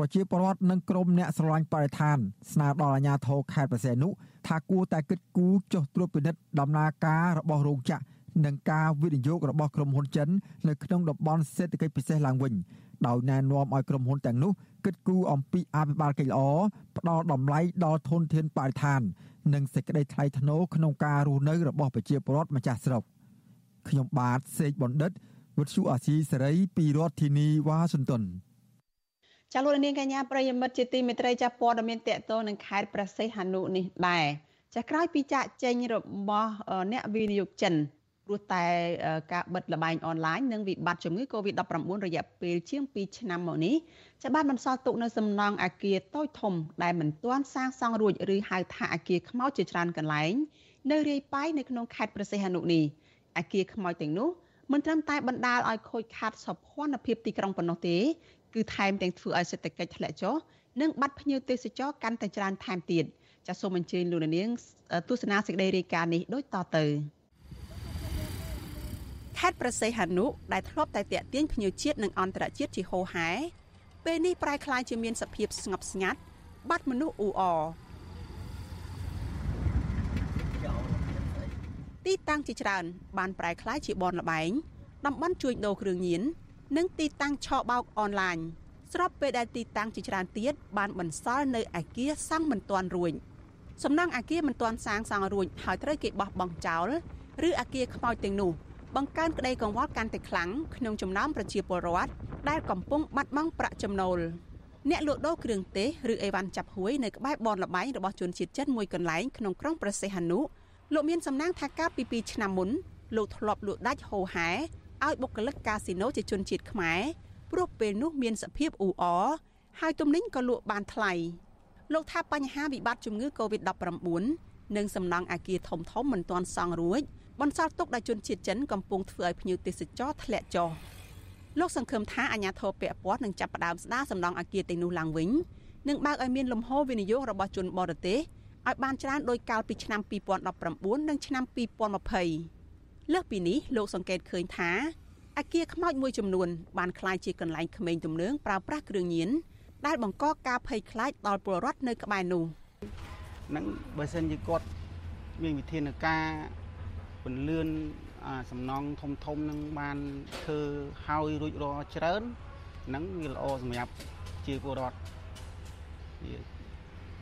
ប្រជាពលរដ្ឋនិងក្រុមអ្នកស្រឡាញ់បរិស្ថានស្នើដល់អាជ្ញាធរខេត្តបរសេនុថាគួរតែគិតគូរចុះត្រួតពិនិត្យដំណើរការរបស់រោងចក្រនិងការវិនិយោគរបស់ក្រុមហ៊ុនចិននៅក្នុងតំបន់សេដ្ឋកិច្ចពិសេសឡើងវិញដោយណែនាំឲ្យក្រុមហ៊ុនទាំងនោះគិតគូរអំពីអភិបាលកិច្ចល្អផ្ដល់តម្លៃដល់ធនធានបរិស្ថាន និងសេចក្តីថ្លៃថ្នូរក្នុងការរស់នៅរបស់ប្រជាពលរដ្ឋម្ចាស់ស្រុកខ្ញុំបាទសេកបណ្ឌិតវុទ្ធុអាស៊ីសេរីពីរដ្ឋធានីវ៉ាស៊ីនតោន ចាលោកនាងកញ្ញាប្រិយមិត្តជាទីមេត្រីចាព័ត៌មានតកតនឹងខេត្តប្រសេះហនុនេះដែរចាក្រោយពីចាក់ចេញរបស់អ្នកវិនិយោគចិនព្រោះតែការបិទលបែងអនឡាញនិងវិបត្តិជំងឺ Covid-19 រយៈពេលជាង2ឆ្នាំមកនេះចាបានបន្សល់ទុកនៅសំណង់អាគារតូចធំដែលមិនទាន់សាងសង់រួចឬហៅថាអាគារខ្មោចជាច្រើនកន្លែង នៅរាយប៉ាយនៅក្នុងខេត្តប្រសេះហនុនេះអាគារខ្មោចទាំងនោះមិនត្រឹមតែបណ្ដាលឲ្យខូចខាតសោភ័ណភាពទីក្រុងប៉ុណ្ណោះទេ គឺថែមទាំងធ្វើឲ្យសេដ្ឋកិច្ចធ្លាក់ចុះនិងបាត់ភ្ញៀវទេសចរកាន់តែច្រើនថែមទៀតចាសសូមអញ្ជើញលោកនាងទស្សនាសេចក្តីរាយការណ៍នេះដូចតទៅខេត្តប្រសេះហនុដែលធ្លាប់តែតាក់ទាញភ្ញៀវជាតិនិងអន្តរជាតិជាហូរហែពេលនេះប្រែក្លាយជាមានសភាពស្ងប់ស្ងាត់បាត់មនុស្សអ៊ូអរទីតាំងជាច្រើនបានប្រែក្លាយជាបនលបែងតំបន់ជួញដូរគ្រឿងញៀន និងទីតាំងឆបោកអនឡាញស្របពេលដែលទីតាំងជាច្រើនទៀតបានបន្សល់នៅអាគារសាំងមិនទាន់រួចសំណង់អាគារមិនទាន់សាងសង់រួចហើយត្រូវគេបោះបង់ចោលឬអាគារខ្មោចទាំងនោះបង្កើនក្តីកង្វល់កាន់តែខ្លាំងក្នុងចំណោមប្រជាពលរដ្ឋដែលកំពុងបាត់បង់ប្រាក់ចំណូលអ្នកលក់ដូរគ្រឿងទេសឬអីវ៉ាន់ចាប់ហួយនៅក្បែរបនលបែងរបស់ជនជាតិចិនមួយកន្លែងក្នុងក្រុងព្រះសីហនុលោកមានសំណាងថាកាលពី2ឆ្នាំមុនលោកធ្លាប់លក់ដាច់ហូហែ ឲ្យបុគ្គលិកកាស៊ីណូជាជនជាតិខ្មែរព្រោះពេលនោះមានសភាពអ៊ូអរហើយទំនិញក៏លក់បានថ្លៃលោកថាបញ្ហាវិបត្តិជំងឺ Covid-19 និងសំណង់អាគារធំធំមិនទាន់សង់រួចបន្សល់ទុកដល់ជនជាតិចិនកំពុងធ្វើឲ្យភ្ញៀវទេសចរធ្លាក់ចុះលោកសង្ឃឹមថាអាជ្ញាធរពាក់ព័ន្ធនឹងចាប់ផ្ដើមស្ដារសំណង់អាគារទាំងនោះឡើងវិញនិងបើកឲ្យមានលំហូរវិនិយោគរបស់ជនបរទេសឲ្យបានច្រើនដោយកាលពីឆ្នាំ2019និងឆ្នាំ2020 លើសពីនេះលោកសង្កេតឃើញថាអាគារខ្មោចមួយចំនួនបានคล้ายជាកន្លែងក្មេងទំនើងប្រើប្រាស់គ្រឿងញៀនដែលបង្កការភ័យខ្លាចដល់ពលរដ្ឋនៅក្បែរនោះនឹងបើសិនជាគាត់មានវិធានការពន្លឿនសំណង់ធំធំនឹងបានធ្វើហើយរួចរាល់ច្រើនហ្នឹងវាល្អសម្រាប់ជាពលរដ្ឋ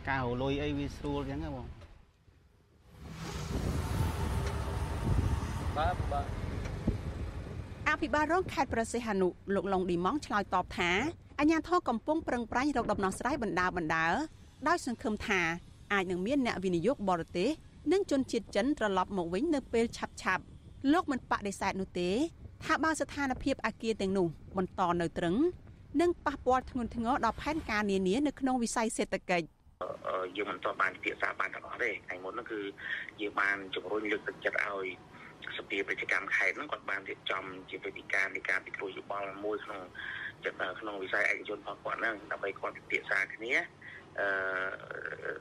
ការរលុយអីវាស្រួលអញ្ចឹងហ៎បង បាទបាទអភិបាលរងខេត្តប្រសិទ្ធនុលោកឡុងឌីម៉ងឆ្លើយតបថាអាជ្ញាធរកំពុងប្រឹងប្រែងរកដំណោះស្រាយបណ្ដាបណ្ដាដោយសង្ឃឹមថាអាចនឹងមានអ្នកវិនិយោគបរទេសនិងជនជាតិចិនត្រឡប់មកវិញនៅពេលឆាប់ឆាប់លោកមិនបដិសេធនោះទេថាបើស្ថានភាពអាគារទាំងនោះបន្តនៅត្រឹងនឹងប៉ះពាល់ធ្ងន់ធ្ងរដល់ផែនការនានានៅក្នុងវិស័យសេដ្ឋកិច្ចយើងមិនទាន់បានពិភាក្សាបានទាំងអស់ទេថ្ងៃមុននោះគឺយើងបានជំរុញលើកទឹកចិត្តឲ្យ សភាប្រជាកម្មខេត្តហ្នឹងគាត់បានរៀបចំជាវេទិកានៃការពិគ្រោះយោបល់មួយក្នុងក្នុងវិស័យឯកជនរបស់គាត់ហ្នឹងដើម្បីគាត់ពិភាក្សាគ្នាអឺ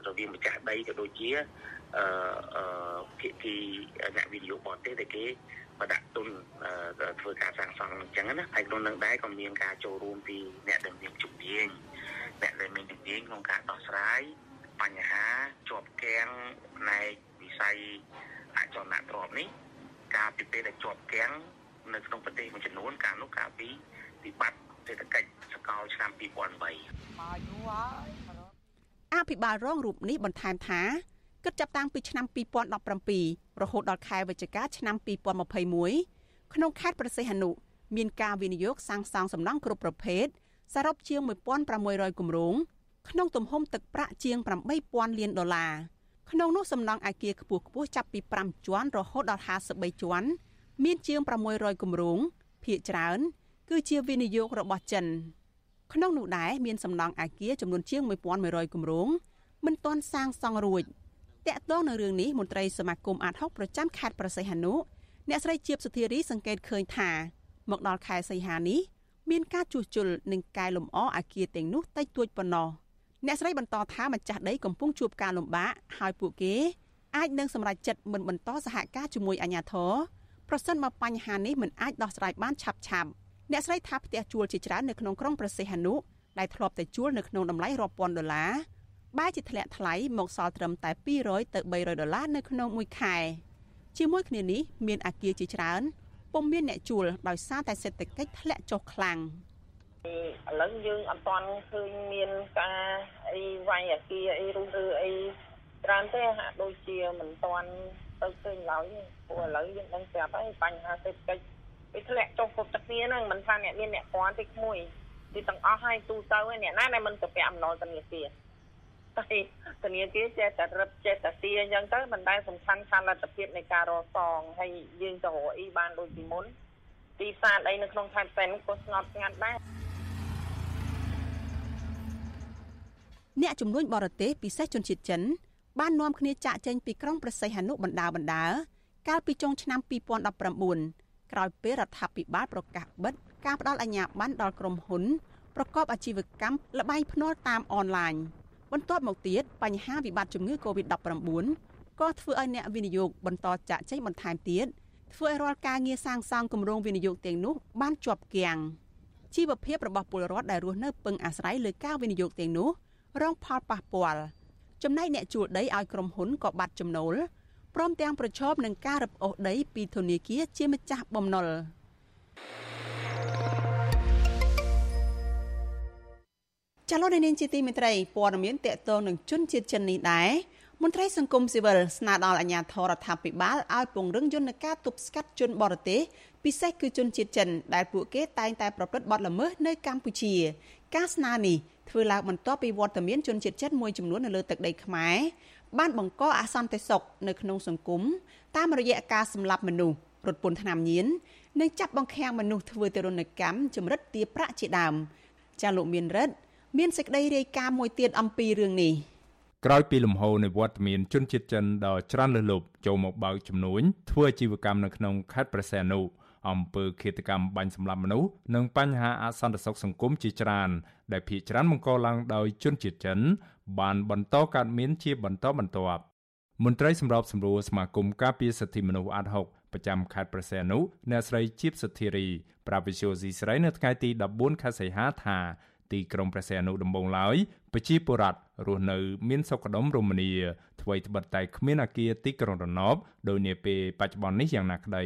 រវាងម្ចាស់ដីក៏ដូចជាអឺភាគីអ្នកវិនិយោគបរទេសដែលគេបដាក់ទុនធ្វើការសាងសង់អញ្ចឹងណាហើយក្នុងនឹងដែរក៏មានការចូលរួមពីអ្នកដែលមានជំនាញអ្នកដែលមានជំនាញក្នុងការដោះស្រាយបញ្ហាជាប់គាំងផ្នែកវិស័យអចលនទ្រព្យនេះ ការពីពេលដែលជាប់គាំងនៅក្នុងប្រទេសមួយចំនួនកាលនោះកាលពីវិបត្តិសេដ្ឋកិច្ចសកលឆ្នាំ2008មកយូរហើយអភិបាលរងរូបនេះបន្ថែមថាគិតចាប់តាំងពីឆ្នាំ2017រហូតដល់ខែវិច្ឆិកាឆ្នាំ2021ក្នុងខេត្តប្រសិទ្ធនុមានការវិនិយោគសាងសង់សំណង់គ្រប់ប្រភេទសរុបជាង1600គម្រោងក្នុងទំហំទឹកប្រាក់ជាង8000លានដុល្លារ ក្នុងនោះសំណង់អាគារខ្ពស់ខ្ពស់ចាប់ពី5ជាន់រហូតដល់53ជាន់មានជាង600គម្រោងភាគច្រើន គឺជាវិនិយោគរបស់ចិន ក្នុងនោះដែរមានសំណង់អាគារចំនួនជាង1100គម្រោងមិនទាន់សាងសង់រួចតាក់ទងនឹងរឿងនេះមន្ត្រីសមាគមអាត60ប្រចាំខេត្តប្រសិទ្ធនុអ្នកស្រីជាបសុធារីសង្កេតឃើញថាមកដល់ខែសីហានេះមានការជួសជុលនិងកែលម្អអាគារទាំងនោះតិចតួចប៉ុណ្ណោះ អ្នកស្រីបន្តថាម្ចាស់ដីកំពុងជួបការលំបាកហើយពួកគេអាចនឹងសម្រេចចិត្តមិនបន្តសហការជាមួយអាជ្ញាធរប្រសិនបើបញ្ហានេះមិនអាចដោះស្រាយបានឆាប់ឆាប់អ្នកស្រីថាផ្ទះជួលជាច្រើននៅក្នុងក្រុងប្រសិទ្ធនុដែលធ្លាប់តែជួលនៅក្នុងតម្លៃរាប់ពាន់ដុល្លារបែរជាធ្លាក់ថ្លៃមកសល់ត្រឹមតែ200ទៅ300ដុល្លារនៅក្នុងមួយខែជាមួយគ្នានេះមានអាគារជាច្រើនពុំមានអ្នកជួលដោយសារតែសេដ្ឋកិច្ចធ្លាក់ចុះខ្លាំង ឥឡូវយើងអត់ទាន់ឃើញមានការអីវាយអាគារអីរុះរើអីច្រើនទេហាក់ដូចជាមិនទាន់ទៅឃើញឡើយព្រោះឥឡូវយើងដឹងស្រាប់ហើយបញ្ហាសេដ្ឋកិច្ចវាធ្លាក់ចុះគ្រប់ទឹកគ្នាហ្នឹងមិនថាអ្នកមានអ្នកពាន់ទេក្មួយទីទាំងអស់ហើយទូទៅអ្នកណាដែលមិនទៅពាក់អំណុលធនាគារតែធនាគារចេះតែរឹតចេះតែទាអញ្ចឹងទៅមិនដែលសំខាន់ថាលទ្ធភាពនៃការរកសងហើយយើងទៅរកអីបានដូចពីមុនទីផ្សារអីនៅក្នុងខេត្តផ្សេងក៏ស្ងប់ស្ងាត់ដែរ អ្នកជំនួញបរទេសពិសេសជនជាតិចិនបាននាំគ្នាចាក់ចេញពីក្រុងប្រសិទ្ធហនុបណ្ដាបណ្ដាកាលពីចុងឆ្នាំ2019ក្រោយពេលរដ្ឋាភិបាលប្រកាសបិទការផ្ដល់អាជ្ញាប័ណ្ណដល់ក្រុមហ៊ុនប្រកបអាជីវកម្មលបែងភ្នាល់តាមអនឡាញបន្ទាប់មកទៀតបញ្ហាវិបត្តិជំងឺ Covid-19 ក៏ធ្វើឲ្យអ្នកវិនិយោគបន្តចាក់ចេញបន្ថែមទៀតធ្វើឲ្យរាល់ការងារសាងសង់គម្រោងវិនិយោគទាំងនោះបានជាប់គាំងជីវភាពរបស់ពលរដ្ឋដែលរស់នៅពឹងអាស្រ័យលើការវិនិយោគទាំងនោះ រងផលប៉ះពាល់ចំណែកអ្នកជួលដីឲ្យក្រុមហ៊ុនក៏បាត់ចំណូលព្រមទាំងប្រឈមនឹងការរឹបអូសដីពីធនាគារជាម្ចាស់បំណុលចលនានាងជាទីមេត្រីព័ត៌មានតកតងនឹងជនជាតិចិននេះដែរមន្ត្រីសង្គមស៊ីវិលស្នើដល់អាជ្ញាធររដ្ឋាភិបាលឲ្យពង្រឹងយន្តការទប់ស្កាត់ជនបរទេសពិសេសគឺជនជាតិចិនដែលពួកគេតែងតែប្រព្រឹត្តបទល្មើសនៅកម្ពុជា ការស្នើនេះធ្វើឡើងបន្ទាប់ពីវត្តមានជនជាតិចិនមួយចំនួននៅលើទឹកដីខ្មែរបានបង្កអសន្តិសុខនៅក្នុងសង្គមតាមរយៈការសម្លាប់មនុស្សរត់ពន្ធថ្នាំញៀននិងចាប់បង្ខាំងមនុស្សធ្វើទរណកម្មចម្រិតទាប្រាក់ជាដើមចាលោកមានរិទ្ធមានសេចក្តីរាយការណ៍មួយទៀតអំពីរឿងនេះក្រោយពីលំហូរនៃវត្តមានជនជាតិចិនដ៏ច្រើនលើសលប់ចូលមកបើកចំនួនធ្វើអាជីវកម្មនៅក្នុងខេត្តព្រះសីហនុ អំពើឃាតកម្មបាញ់សម្លាប់មនុស្សនិងបញ្ហាអសន្តិសុខសង្គមជាច្រើន ដែលភាគច្រើនបង្កឡើងដោយជនជាតិចិន បានបន្តកើតមានជាបន្តបន្ទាប់មន្ត្រីសម្របសម្រួលសមាគមការពារសិទ្ធិមនុស្សអាត់ហុកប្រចាំខេត្តព្រះសីហនុអ្នកស្រីជីបសុធារីប្រាវិសុយស៊ីស្រីនៅថ្ងៃទី14ខែសីហាថាទីក្រុងព្រះសីហនុដំបងឡើយប្រជាពលរដ្ឋរស់នៅមានសុខដុមរមនាថ្មីត្បិតតែគ្មានអាគារទីក្រុងរណបដោយនាពេលបច្ចុប្បន្ននេះយ៉ាងណាក្តី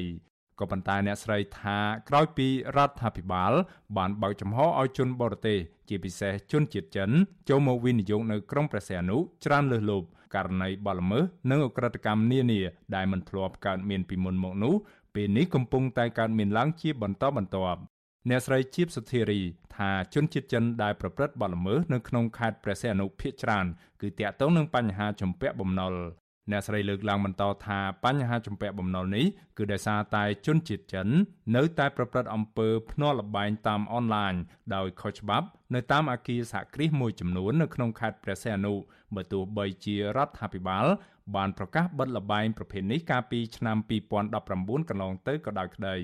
ក៏ប៉ុន្តែអ្នកស្រីថាក្រោយពីរដ្ឋាភិបាល បានបើកចំហឲ្យជនបរទេសជាពិសេសជនជាតិចិនចូលមកវិនិយោគនៅក្រុងព្រះសីហនុច្រើនលើសលប់ករណីបទល្មើសនិងអក្រិតកម្មនានាដែលមិនធ្លាប់កើតមានពីមុនមកនោះពេលនេះកំពុងតែកើតមានឡើងជាបន្តបន្ទាប់អ្នកស្រីជីបសុធារីថាជនជាតិចិនដែលប្រព្រឹត្តបទល្មើសនៅក្នុងខេត្តព្រះសីហនុភ ieck ច្រើនគឺតាក់ទងនឹងបញ្ហាជំពាក់បំណុល អ្នកស្រីលើកឡើងបន្តថាបញ្ហាជំពាក់បំណុលនេះគឺដោយសារតែជនជាតិចិន នៅតែប្រព្រឹត្តអំពើភ្នាល់ល្បែងតាមអនឡាញដោយខុសច្បាប់ នៅតាមអគារសហគ្រាសមួយចំនួននៅក្នុងខេត្តព្រះសីហនុបើទោះបីជារដ្ឋាភិបាលបានប្រកាសបិទល្បែងប្រភេទនេះកាលពីឆ្នាំ2019កន្លងទៅក៏ដោយក្តី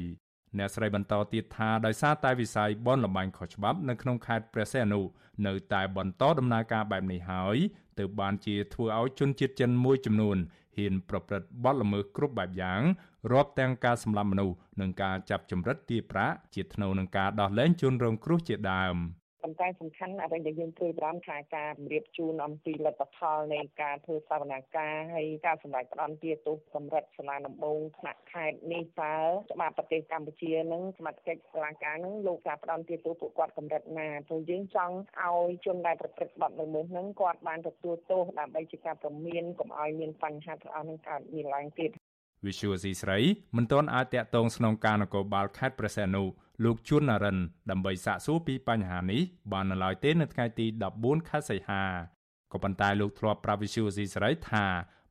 អ្នកស្រីបន្តទៀតថាដោយសារតែវិស័យបនលបែងខុសច្បាប់នៅក្នុងខេត្តព្រះសីហនុនៅតែបន្តដំណើរការបែបនេះហើយទើបបានជាធ្វើឲ្យជនជាតិចិនមួយចំនួនហ៊ានប្រព្រឹត្តបទល្មើសគ្រប់បែបយ៉ាងរាប់ទាំងការសម្លាប់មនុស្សនិងការចាប់ចម្រិតទារប្រាក់ជាថ្នូវនឹងការដោះលែងជនរងគ្រោះជាដើម។ ប៉ុន្តែសំខាន់អ្វីដែលយើងព្រួយបារម្ភថាការពង្រៀបជូនអំពីលទ្ធផលនៃការធ្វើសវនកម្មហើយការសម្រេចផ្ដន់ទាទោសកម្រិតសាលាដំបងថ្នាក់ខេត្តនេះតើច្បាប់ប្រទេសកម្ពុជានឹងសមត្ថកិច្ចសាលាការនឹងលោកការផ្ដន់ទាទោសពួកគាត់កម្រិតណាព្រោះយើងចង់ឲ្យជនដែលប្រព្រឹត្តបទល្មើសនឹងគាត់បានទទួលទោសដើម្បីជាការប្រមានកុំឲ្យមានបញ្ហាទាំងអស់នឹងកើតមានឡើងទៀតវិសុយស៊ីស្រីមិនទាន់អាចតាក់ទងស្នងការនគរបាលខេត្តព្រះសីហនុ លោកជួនណារិនដើម្បីសាកសួរពីបញ្ហានេះបាននៅឡើយទេនៅថ្ងៃទី14ខែសីហាក៏ប៉ុន្តែលោកធ្លាប់ប្រាប់វិសុយស៊ីស្រីថា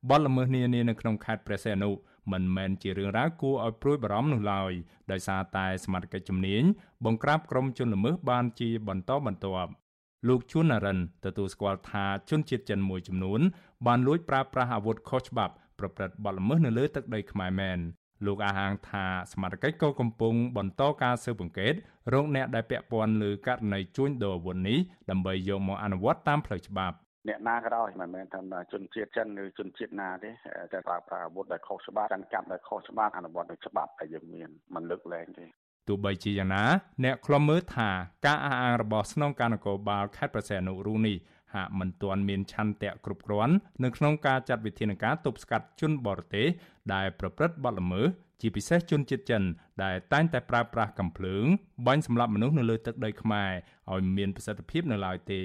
បទល្មើសនានានៅក្នុងខេត្តព្រះសីហនុមិនមែនជារឿងរ៉ាវគួរឲ្យព្រួយបារម្ភនោះឡើយដោយសារតែសមត្ថកិច្ចជំនាញបង្ក្រាបក្រុមជនល្មើសបានជាបន្តបន្ទាប់លោកជួនណារិនទទួលស្គាល់ថាជនជាតិចិនមួយចំនួនបានលួចប្រើប្រាស់អាវុធខុសច្បាប់ប្រព្រឹត្តបទល្មើសនៅលើទឹកដីខ្មែរមែន លោកអាហាងថាសមាជិកក៏កំពុងបន្តការស៊ើបអង្កេតរកអ្នកដែលពាក់ព័ន្ធលើករណីជួញដូរអាវុធនេះដើម្បីយកមកអនុវត្តតាមផ្លូវច្បាប់អ្នកណាក៏ដោយមិនមែនថាជនជាតិចិនឬជនជាតិណាទេតែប្រើប្រាស់អាវុធដែលខុសច្បាប់កាន់កាប់ដែលខុសច្បាប់អនុវត្តដោយច្បាប់ដែលយើងមានមិនលើកលែងទេទោះបីជាយ៉ាងណា អ្នកខ្លំមើលថាការអះអាងរបស់ស្នងការនគរបាលខេត្តប្រសេនុរូនេះ ហាក់មិនទាន់មានឆន្ទៈគ្រប់គ្រាន់នៅក្នុងការចាត់វិធានការទប់ស្កាត់ជនបរទេសដែលប្រព្រឹត្តបទល្មើសជាពិសេសជនជាតិចិនដែលតែងតែប្រើប្រាស់កំភ្លើងបាញ់សម្លាប់មនុស្សនៅលើទឹកដីខ្មែរឲ្យមានប្រសិទ្ធភាពនៅឡើយទេ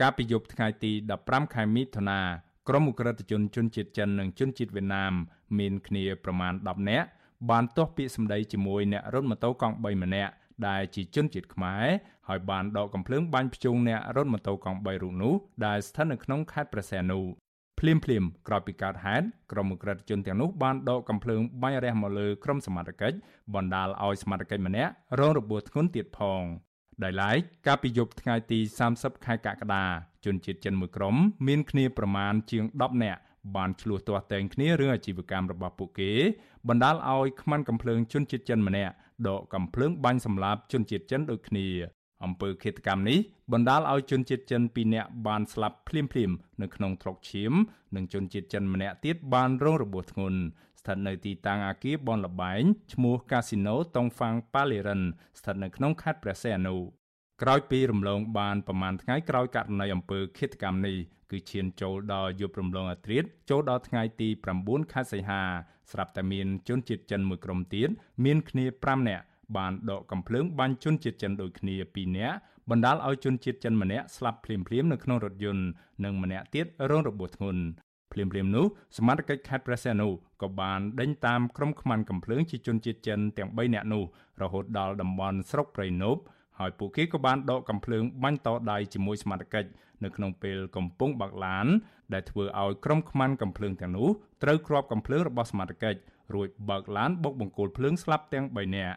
កាលពីយប់ថ្ងៃទី15ខែមិថុនាក្រុមអ ுக ្រិតជនជនជាតិចិននិងជនជាតិវៀតណាមមានគ្នាប្រមាណ10នាក់បានទាស់ពាក្យសម្ដីជាមួយអ្នករត់ម៉ូតូកង់3ម្នាក់ ដែលជាជនជាតិខ្មែរហើយបានដកកំភ្លើងបាញ់ភ្ជុងអ្នករត់ម៉ូតូកង់3រូបនោះដែលស្ថិតនៅក្នុងខេត្តព្រះសីហនុភ្លាមភ្លាមក្រោយពីកើតហេតុក្រុមអ ுக ្រិតជនទាំងនោះបានដកកំភ្លើងបាញ់រះមកលើក្រុមសមត្ថកិច្ចបណ្ដាលឲ្យសមត្ថកិច្ចម្នាក់រងរបួសធ្ងន់ទៀតផងដោយឡែកកាលពីយប់ថ្ងៃទី30ខែកក្កដាជនជាតិចិនមួយក្រុមមានគ្នាប្រមាណជាង10នាក់បានឆ្លោះទាស់តែងគ្នារឿងអាជីវកម្មរបស់ពួកគេបណ្ដាលឲ្យខ្មាន់កំភ្លើងជនជាតិចិនម្នាក់ ដកកំភ្លើងបាញ់សម្លាប់ជនជាតិចិនដូចគ្នាអំពើឃាតកម្មនេះបណ្ដាលឲ្យជនជាតិចិន2នាក់បានស្លាប់ភ្លាមៗនៅក្នុងទ្រុកឈាម និងជនជាតិចិនម្នាក់ទៀតបានរងរបួសធ្ងន់ស្ថិតនៅទីតាំងអគារបនលបែងឈ្មោះ Casino Tongfang Paliran ស្ថិតនៅក្នុងខេត្តព្រះសីហនុ ក្រោយពីរំលងបានប្រមាណថ្ងៃក្រោយករណីអំពើឃាតកម្មនេះគឺឈានចូលដល់យប់រំលងអាត្រាតចូលដល់ថ្ងៃទី9ខែសីហា ស្រាប់តែមានជនជាតិចិនមួយក្រុមទៀតមានគ្នា5នាក់បានដកកំភ្លើងបាញ់ជនជាតិចិនដូចគ្នា2នាក់បណ្ដាលឲ្យជនជាតិចិនម្នាក់ស្លាប់ភ្លាមៗនៅក្នុងរថយន្តនិងម្នាក់ទៀតរងរបួសធ្ងន់ភ្លាមៗនោះសមាជិកខេត្តព្រះសីហនុក៏បានដេញតាមក្រុមខ្មាំងកំភ្លើងជាជនជាតិចិនទាំង3នាក់នោះរហូតដល់តំបន់ស្រុកព្រៃនប់ ហើយពួកគេក៏បានដកកំភ្លើងបាញ់តដៃជាមួយសមាជិកនៅក្នុងពេលកំពុងបើកឡាន ដែលធ្វើឲ្យក្រុមខ្មាំងកំភ្លើងទាំងនោះត្រូវគ្របកំភ្លើងរបស់សមាជិករួចបើកឡានបុកបង្គោលភ្លើងស្លាប់ទាំង3នាក់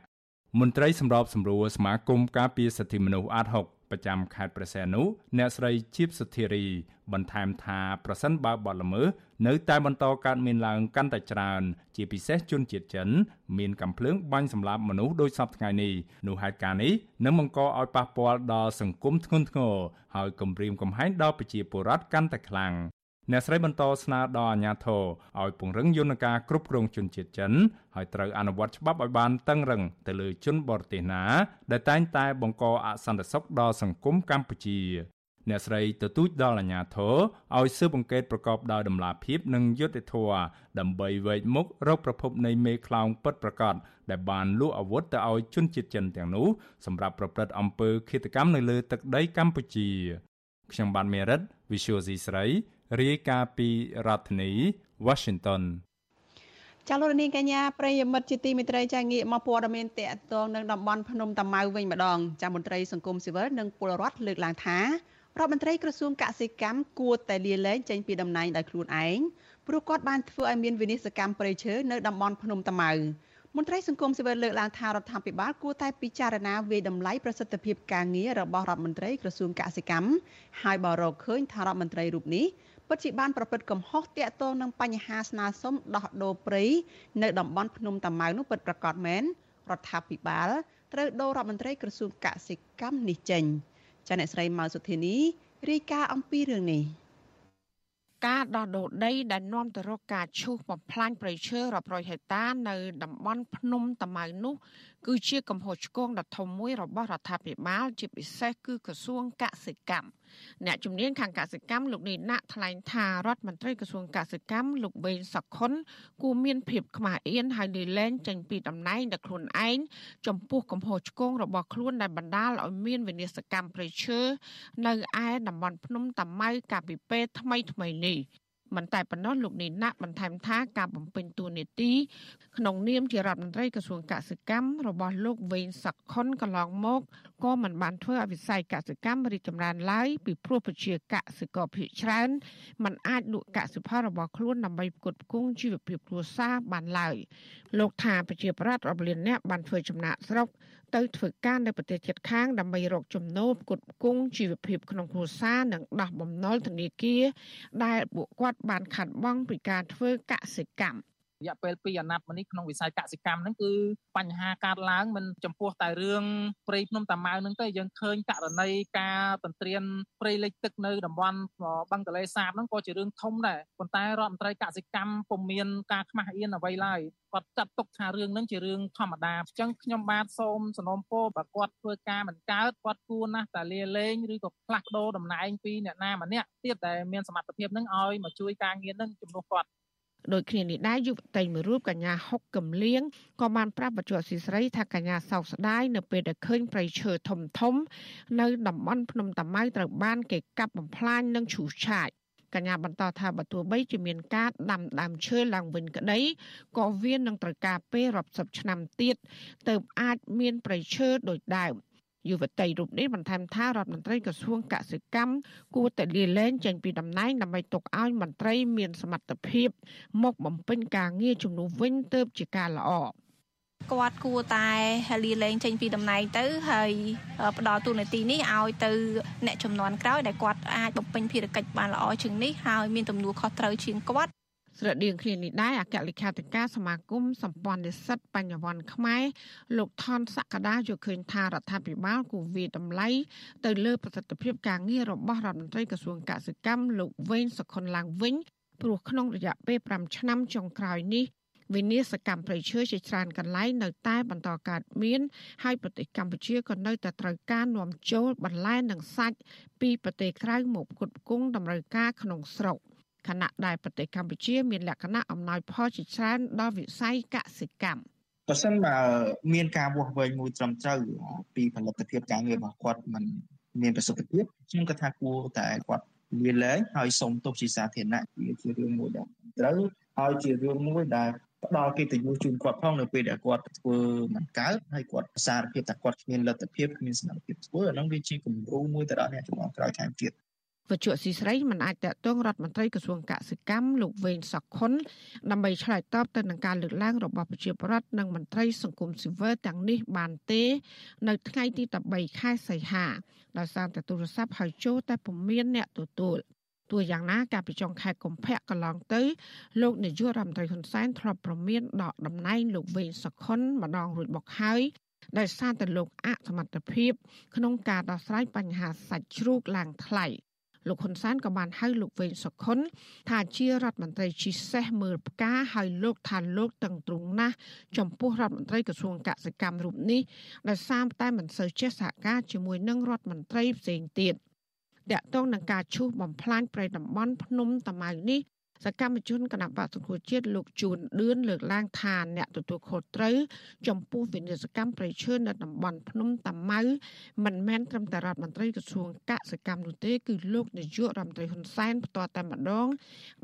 មន្ត្រីសម្របសម្រួលសមាគមការពារសិទ្ធិមនុស្សអាត6ប្រចាំខេត្តព្រះសីហនុអ្នកស្រីជីបសុធារី បន្ថែមថាប្រសិនបើបទល្មើសនៅតែបន្តកើតមានឡើងកាន់តែច្រើន ជាពិសេសជនជាតិចិន មានកំភ្លើងបាញ់សម្លាប់មនុស្សដោយសពថ្ងៃនេះនោះហេតុការណ៍នេះនឹងបង្កឲ្យប៉ះពាល់ដល់សង្គមធ្ងន់ធ្ងរហើយគំរាមកំហែងដល់ប្រជាពលរដ្ឋកាន់តែខ្លាំង អ្នកស្រីបន្តស្នើដល់អាជ្ញាធរឲ្យពង្រឹងយន្តការគ្រប់គ្រងជនជាតិចិនហើយត្រូវអនុវត្តច្បាប់ឲ្យបានតឹងរឹងទៅលើជនបរទេសណាដែលតែងតែបង្កអសន្តិសុខដល់សង្គមកម្ពុជាអ្នកស្រីទទូចដល់អាជ្ញាធរឲ្យស៊ើបអង្កេតប្រកបដោយតម្លាភាពនិងយុត្តិធម៌ដើម្បីវែកមុខរកប្រភពនៃមេខ្លោងពិតប្រាកដដែលបានលក់អាវុធទៅឲ្យជនជាតិចិនទាំងនោះសម្រាប់ប្រព្រឹត្តអំពើឃាតកម្មនៅលើទឹកដីកម្ពុជាខ្ញុំបានមេរិត Visual C ស្រី រាយការណ៍ពីរដ្ឋធានី Washington ចាលោកនាងកញ្ញាប្រិយមិត្តជាទីមេត្រីចាងាកមកព័ត៌មានតកតងនឹងតំបន់ភ្នំតាម៉ៅវិញម្ដងចាមន្ត្រីសង្គមស៊ីវិលនិងពលរដ្ឋលើកឡើងថារដ្ឋមន្ត្រីក្រសួងកសិកម្មគួរតែលាលែងចេញពីតំណែងដោយខ្លួនឯងព្រោះគាត់បានធ្វើឲ្យមានវិនិស្សកម្មប្រៃឈើនៅតំបន់ភ្នំតាម៉ៅមន្ត្រីសង្គមស៊ីវិលលើកឡើងថារដ្ឋាភិបាលគួរតែពិចារណាវាយតម្លៃប្រសិទ្ធភាពការងាររបស់រដ្ឋមន្ត្រីក្រសួងកសិកម្មហើយបើរកឃើញថារដ្ឋមន្ត្រីរូបនេះ ពិតជាបានប្រព្រឹត្តកំហុសតាក់ទងនឹងបញ្ហាស្នើសុំដោះដូរព្រៃនៅតំបន់ភ្នំតាម៉ៅនោះពិតប្រាកដមែនរដ្ឋាភិបាលត្រូវដូររដ្ឋមន្ត្រីក្រសួងកសិកម្មនេះចេញចាអ្នកស្រីម៉ៅសុធានីរាយការណ៍អំពីរឿងនេះការដោះដូរដីដែលនាំទៅរកការឈូសបំផ្លាញព្រៃឈើរាប់រយហិកតានៅតំបន់ភ្នំតាម៉ៅនោះ គឺជាកំហុសឆ្គងដ៏ធំមួយរបស់រដ្ឋាភិបាលជាពិសេសគឺក្រសួងកសិកម្មអ្នកជំនាញខាងកសិកម្មលោកនេះណាក់ថ្លែងថារដ្ឋមន្ត្រីក្រសួងកសិកម្មលោកបេងសុខុនគួរមានភាពខ្មាស់អៀនហើយលីលែងចេញពីតំណែងដល់ខ្លួនឯងចំពោះកំហុសឆ្គងរបស់ខ្លួនដែលបណ្ដាលឲ្យមានវិនិស្សកម្មប្រៃឈើនៅឯតំបន់ភ្នំតាម៉ៅកាលពីពេលថ្មីថ្មីនេះ មិនតែប៉ុណ្ណោះលោកនីណាក់បន្ថែមថាការបំពេញតួនាទីក្នុងនាមជារដ្ឋមន្ត្រីក្រសួងកសិកម្មរបស់លោកវេងសខុនកន្លងមកក៏មិនបានធ្វើឲ្យវិស័យកសិកម្មរីកចម្រើនឡើយពីព្រោះប្រជាកសិករភាគច្រើនមិនអាចលក់កសិផលរបស់ខ្លួនដើម្បីផ្គត់ផ្គង់ជីវភាពគ្រួសារបានឡើយលោកថាប្រជាប្រដ្ឋរាប់លានអ្នកបានធ្វើចំណាក់ស្រុក ទៅធ្វើការនៅប្រទេសជិតខាងដើម្បីរកចំណូលផ្គត់ផ្គង់ជីវភាពក្នុងគ្រួសារនិងដោះបំណុលធនាគារដែលពួកគាត់បានខាត់បង់ពីការធ្វើកសិកម្ម រយៈពេល2អាណត្តិមកនេះក្នុងវិស័យកសិកម្មហ្នឹងគឺបញ្ហាកើតឡើងមិនចំពោះតែរឿងព្រៃភ្នំតាម៉ៅហ្នឹងទេយើងឃើញករណីការទន្ទ្រានព្រៃលិចទឹកនៅតំបន់បឹងទលេសាបហ្នឹងក៏ជារឿងធំដែរប៉ុន្តែរដ្ឋមន្ត្រីកសិកម្មពុំមានការខ្មាស់អៀនអ្វីឡើយគាត់ចាត់ទុកថារឿងហ្នឹងជារឿងធម្មតាអញ្ចឹងខ្ញុំបាទសូមសំណូមពរបើគាត់ធ្វើការមិនកើតគាត់គួរណាស់តែលាលែងឬក៏ផ្លាស់ប្ដូរតំណែងពីអ្នកណាម្នាក់ទៀតដែលមានសមត្ថភាពហ្នឹងឲ្យមកជួយការងារហ្នឹងជំនួសគាត់ ដូចគ្នានេះដែរយុវតីមួយរូបកញ្ញាហុកកំលៀងក៏បានប្រាប់បច្ចុប្បន្នស៊ីស្រីថាកញ្ញាសោកស្ដាយនៅពេលដែលឃើញប្រៃឈើធំធំ នៅតំបន់ភ្នំតាម៉ៅត្រូវបានគេកាប់បំផ្លាញនិងឈូសឆាយកញ្ញាបន្តថាបើទោះបីជាមានការដាំដើមឈើឡើងវិញក្តីក៏វានឹងត្រូវការពេលរាប់សិបឆ្នាំទៀតទើបអាចមានប្រៃឈើដូចដើម យុវតីរូបនេះបន្ថែមថារដ្ឋមន្ត្រីក្រសួងកសិកម្មគួរតែលាលែងចេញពីតំណែងដើម្បីទុកឲ្យមន្ត្រីមានសមត្ថភាព មកបំពេញការងារជំនួសវិញទៅជាការល្អគាត់គួរតែលាលែងចេញពីតំណែងទៅហើយផ្ដល់ទូនាទីនេះឲ្យទៅអ្នកចំនួនក្រោយដែលគាត់អាចបំពេញភារកិច្ចបានល្អជាងនេះហើយមានទំនួលខុសត្រូវជាងគាត់ ស្រដៀងគ្នានេះដែរអគ្គលេខាធិការសមាគមសម្ព័ន្ធនិស្សិតបញ្ញវន្តខ្មែរលោកថនសក្តាយល់ឃើញថារដ្ឋាភិបាលគូវាតម្លៃទៅលើប្រសិទ្ធភាពការងាររបស់រដ្ឋមន្ត្រីក្រសួងកសិកម្មលោកវេងសុខុនឡើងវិញព្រោះក្នុងរយៈពេល5ឆ្នាំចុងក្រោយនេះវិនិស្សកម្មប្រៃឈើជាច្រើនកន្លែងនៅតែបន្តកើតមានហើយប្រទេសកម្ពុជាក៏នៅតែត្រូវការនាំចូលបន្លែនិងសាច់ពីប្រទេសក្រៅមកផ្គត់ផ្គង់តម្រូវការក្នុងស្រុក ខណៈដែលប្រទេសកម្ពុជាមានលក្ខណៈអំណោយផលជាច្រើនដល់វិស័យកសិកម្មបើសិនបើមានការវាស់វែងមួយត្រឹមត្រូវពីផលិតភាពការងាររបស់គាត់มันមានប្រសិទ្ធភាពខ្ញុំគិតថាគួរតែគាត់លាលែងហើយសូមទោសជាសាធារណៈវាជារឿងមួយដែលត្រូវហើយជារឿងមួយដែលផ្ដល់កិត្តិយសជូនគាត់ផងនៅពេលដែលគាត់ធ្វើមិនកើតហើយគាត់សារភាពថាគាត់គ្មានលទ្ធភាពគ្មានសមត្ថភាពធ្វើអានឹងវាជាគំរូមួយទៅដល់អ្នកជំនាន់ក្រោយថែមទៀត វជ្ជស៊ីស្រីមិនអាចតតងរដ្ឋមន្ត្រីក្រសួងកសិកម្មលោកវេងសុខុនដើម្បីឆ្លើយតបទៅនឹងការលើកឡើងរបស់ប្រជាពលរដ្ឋនិងមន្ត្រីសង្គមស៊ីវិលទាំងនេះបានទេ នៅថ្ងៃទី13ខែសីហាដោយសារតែទូរស័ព្ទហៅចូលតែពុំមានអ្នកទទួលទោះយ៉ាងណាកាលពីចុងខែកុម្ភៈកន្លងទៅលោកនាយករដ្ឋមន្ត្រីហ៊ុនសែនធ្លាប់ប្រមានដកតំណែងលោកវេងសុខុនម្ដងរួចមកហើយដោយសារតែលោកអសមត្ថភាព ក្នុងការដោះស្រាយបញ្ហាសាច់ជ្រូកឡើងថ្លៃ លោកហ៊ុនសែនក៏បានហៅលោកវេងសុខុនថាជារដ្ឋមន្ត្រីជីសេះមើលផ្កាហើយលោកថាលោកតឹងទ្រង់ណាស់ចំពោះរដ្ឋមន្ត្រីក្រសួងកសិកម្មរូបនេះដោយសារតែមិនសូវចេះសហការជាមួយនឹងរដ្ឋមន្ត្រីផ្សេងទៀតតាក់ទងនឹងការឈូសបំផ្លាញព្រៃតំបន់ភ្នំតាម៉ៅនេះ សកម្មជនគណៈបកសង្គ្រោះជាតិលោកជួនឌឿនលើកឡើងថាអ្នកទទួលខុសត្រូវចំពោះវិនិស្សកម្មប្រៃឈើនៅតំបន់ភ្នំតាម៉ៅមិនមែនត្រឹមតែរដ្ឋមន្ត្រីក្រសួងកសិកម្មនោះទេគឺលោកនាយករដ្ឋមន្ត្រីហ៊ុនសែនផ្ទាល់តែម្ដង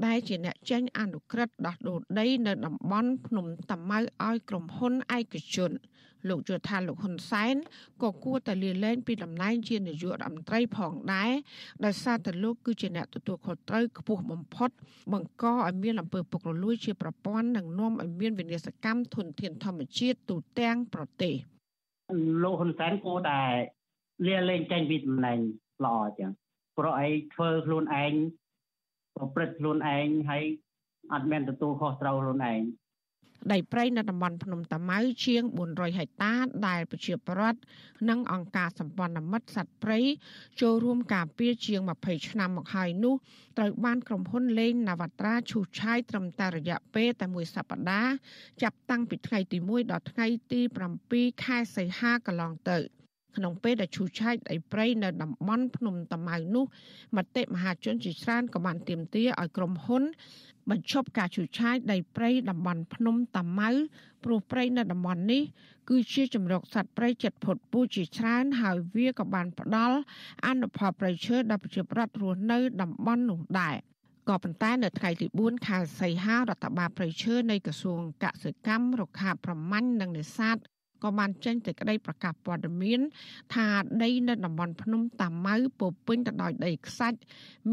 ដែលជាអ្នកចេញអនុក្រឹត្យដោះដូរដីនៅតំបន់ភ្នំតាម៉ៅឲ្យក្រុមហ៊ុនឯកជន លោកយល់ថាលោកហ៊ុនសែនក៏គួរតែលាលែងពីតំណែងជានាយករដ្ឋមន្ត្រីផងដែរដោយសារតែលោកគឺជាអ្នកទទួលខុសត្រូវខ្ពស់បំផុត បង្កឲ្យមានអំពើពុករលួយជាប្រព័ន្ធនិងនាំឲ្យមានវិនាសកម្មធនធានធម្មជាតិទូទាំងប្រទេសលោកហ៊ុនសែនគួរតែលាលែងចេញពីតំណែងល្អចឹងព្រោះឯងធ្វើខ្លួនឯងប្រព្រឹត្តខ្លួនឯងហើយអត់មានទទួលខុសត្រូវខ្លួនឯង ដីព្រៃនៅតំបន់ភ្នំតាម៉ៅជាង400ហិកតា ដែលប្រជាពលរដ្ឋនិងអង្គការសម្ព័ន្ធមិត្តសត្វព្រៃចូលរួមការពារជាង20ឆ្នាំមកហើយនោះត្រូវបានក្រុមហ៊ុនលេងនវត្រាឈូសឆាយត្រឹមតែរយៈពេលតែមួយសប្តាហ៍ចាប់តាំងពីថ្ងៃទី1ដល់ថ្ងៃទី7ខែសីហាកន្លងទៅ ក្នុងពេលដែលឈូសឆាយដីព្រៃនៅតំបន់ភ្នំតាម៉ៅនោះមតិមហាជនជាច្រើនក៏បានទាមទារឲ្យក្រុមហ៊ុនបញ្ឈប់ការឈូសឆាយដីព្រៃតំបន់ភ្នំតាម៉ៅព្រោះព្រៃនៅតំបន់នេះគឺជាជំរកសត្វព្រៃចិត្តផុតពូជជាច្រើនហើយវាក៏បានផ្ដល់អនុផលប្រៃឈើដល់ប្រជាប្រដ្ឋរស់នៅតំបន់នោះដែរក៏ប៉ុន្តែនៅថ្ងៃទី4ខែសីហារដ្ឋបាលប្រៃឈើនៃក្រសួងកសិកម្មរុក្ខាប្រមាញ់និងនេសាទ ក៏បានចេញសេចក្តីប្រកាសព័ត៌មាន ថាដីនៅតំបន់ភ្នំតាម៉ៅពោពេញទៅដោយដីខ្សាច់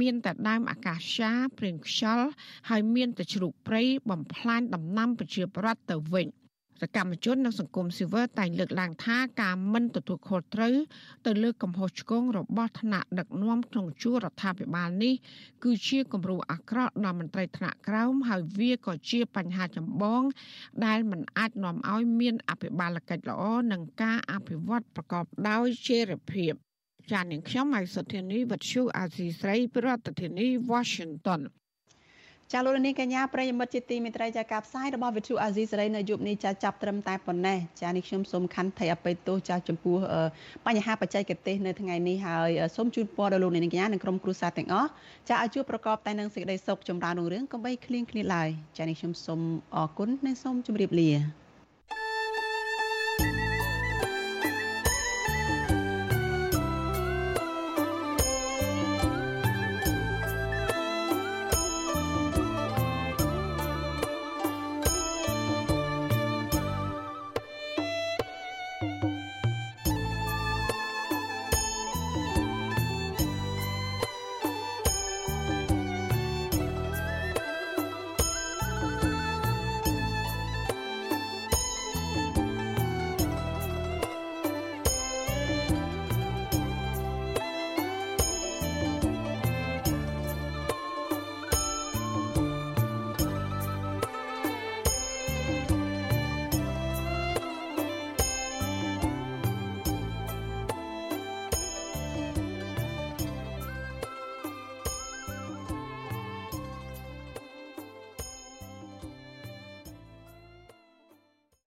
មានតែដើមអាកាសាព្រៀងខ្យល់ហើយមានតែជ្រូកព្រៃបំផ្លាញដំណាំប្រជាប្រដ្ឋទៅវិញ សកម្មជននិងសង្គមស៊ីវិលតែងលើកឡើងថាការមិនទទួលខុសត្រូវទៅលើកំហុសឆ្គងរបស់ថ្នាក់ដឹកនាំក្នុងជួររដ្ឋាភិបាលនេះគឺជាគំរូអាក្រក់ដល់មន្ត្រីថ្នាក់ក្រោមហើយវាក៏ជាបញ្ហាចម្បង ដែលមិនអាចនាំឲ្យមានអភិបាលកិច្ចល្អនិងការអភិវឌ្ឍប្រកបដោយចីរភាពចាននាងខ្ញុំម៉ៃសុធានីវັດឈូអាស៊ីស្រីប្រធានាធិបតី Washington ចាលោកនាងកញ្ញាប្រិយមិត្តជាទីមេត្រីចាការផ្សាយរបស់វិទ្យុអាស៊ីសេរីនៅយប់នេះចាចាប់ត្រឹមតែប៉ុណ្ណេះចានេះខ្ញុំសូមខន្តីអបិទោសចាចំពោះបញ្ហាបច្ចេកទេសនៅថ្ងៃនេះហើយសូមជូនពរដល់លោកនាងកញ្ញានិងក្រុមគ្រួសារទាំងអស់ចាឲ្យជួបប្រកបតែនឹងសេចក្តីសុខចម្រើនរុងរឿងកុំបីឃ្លៀងឃ្លាតឡើយចានេះខ្ញុំសូមអរគុណនិងសូមជម្រាបលា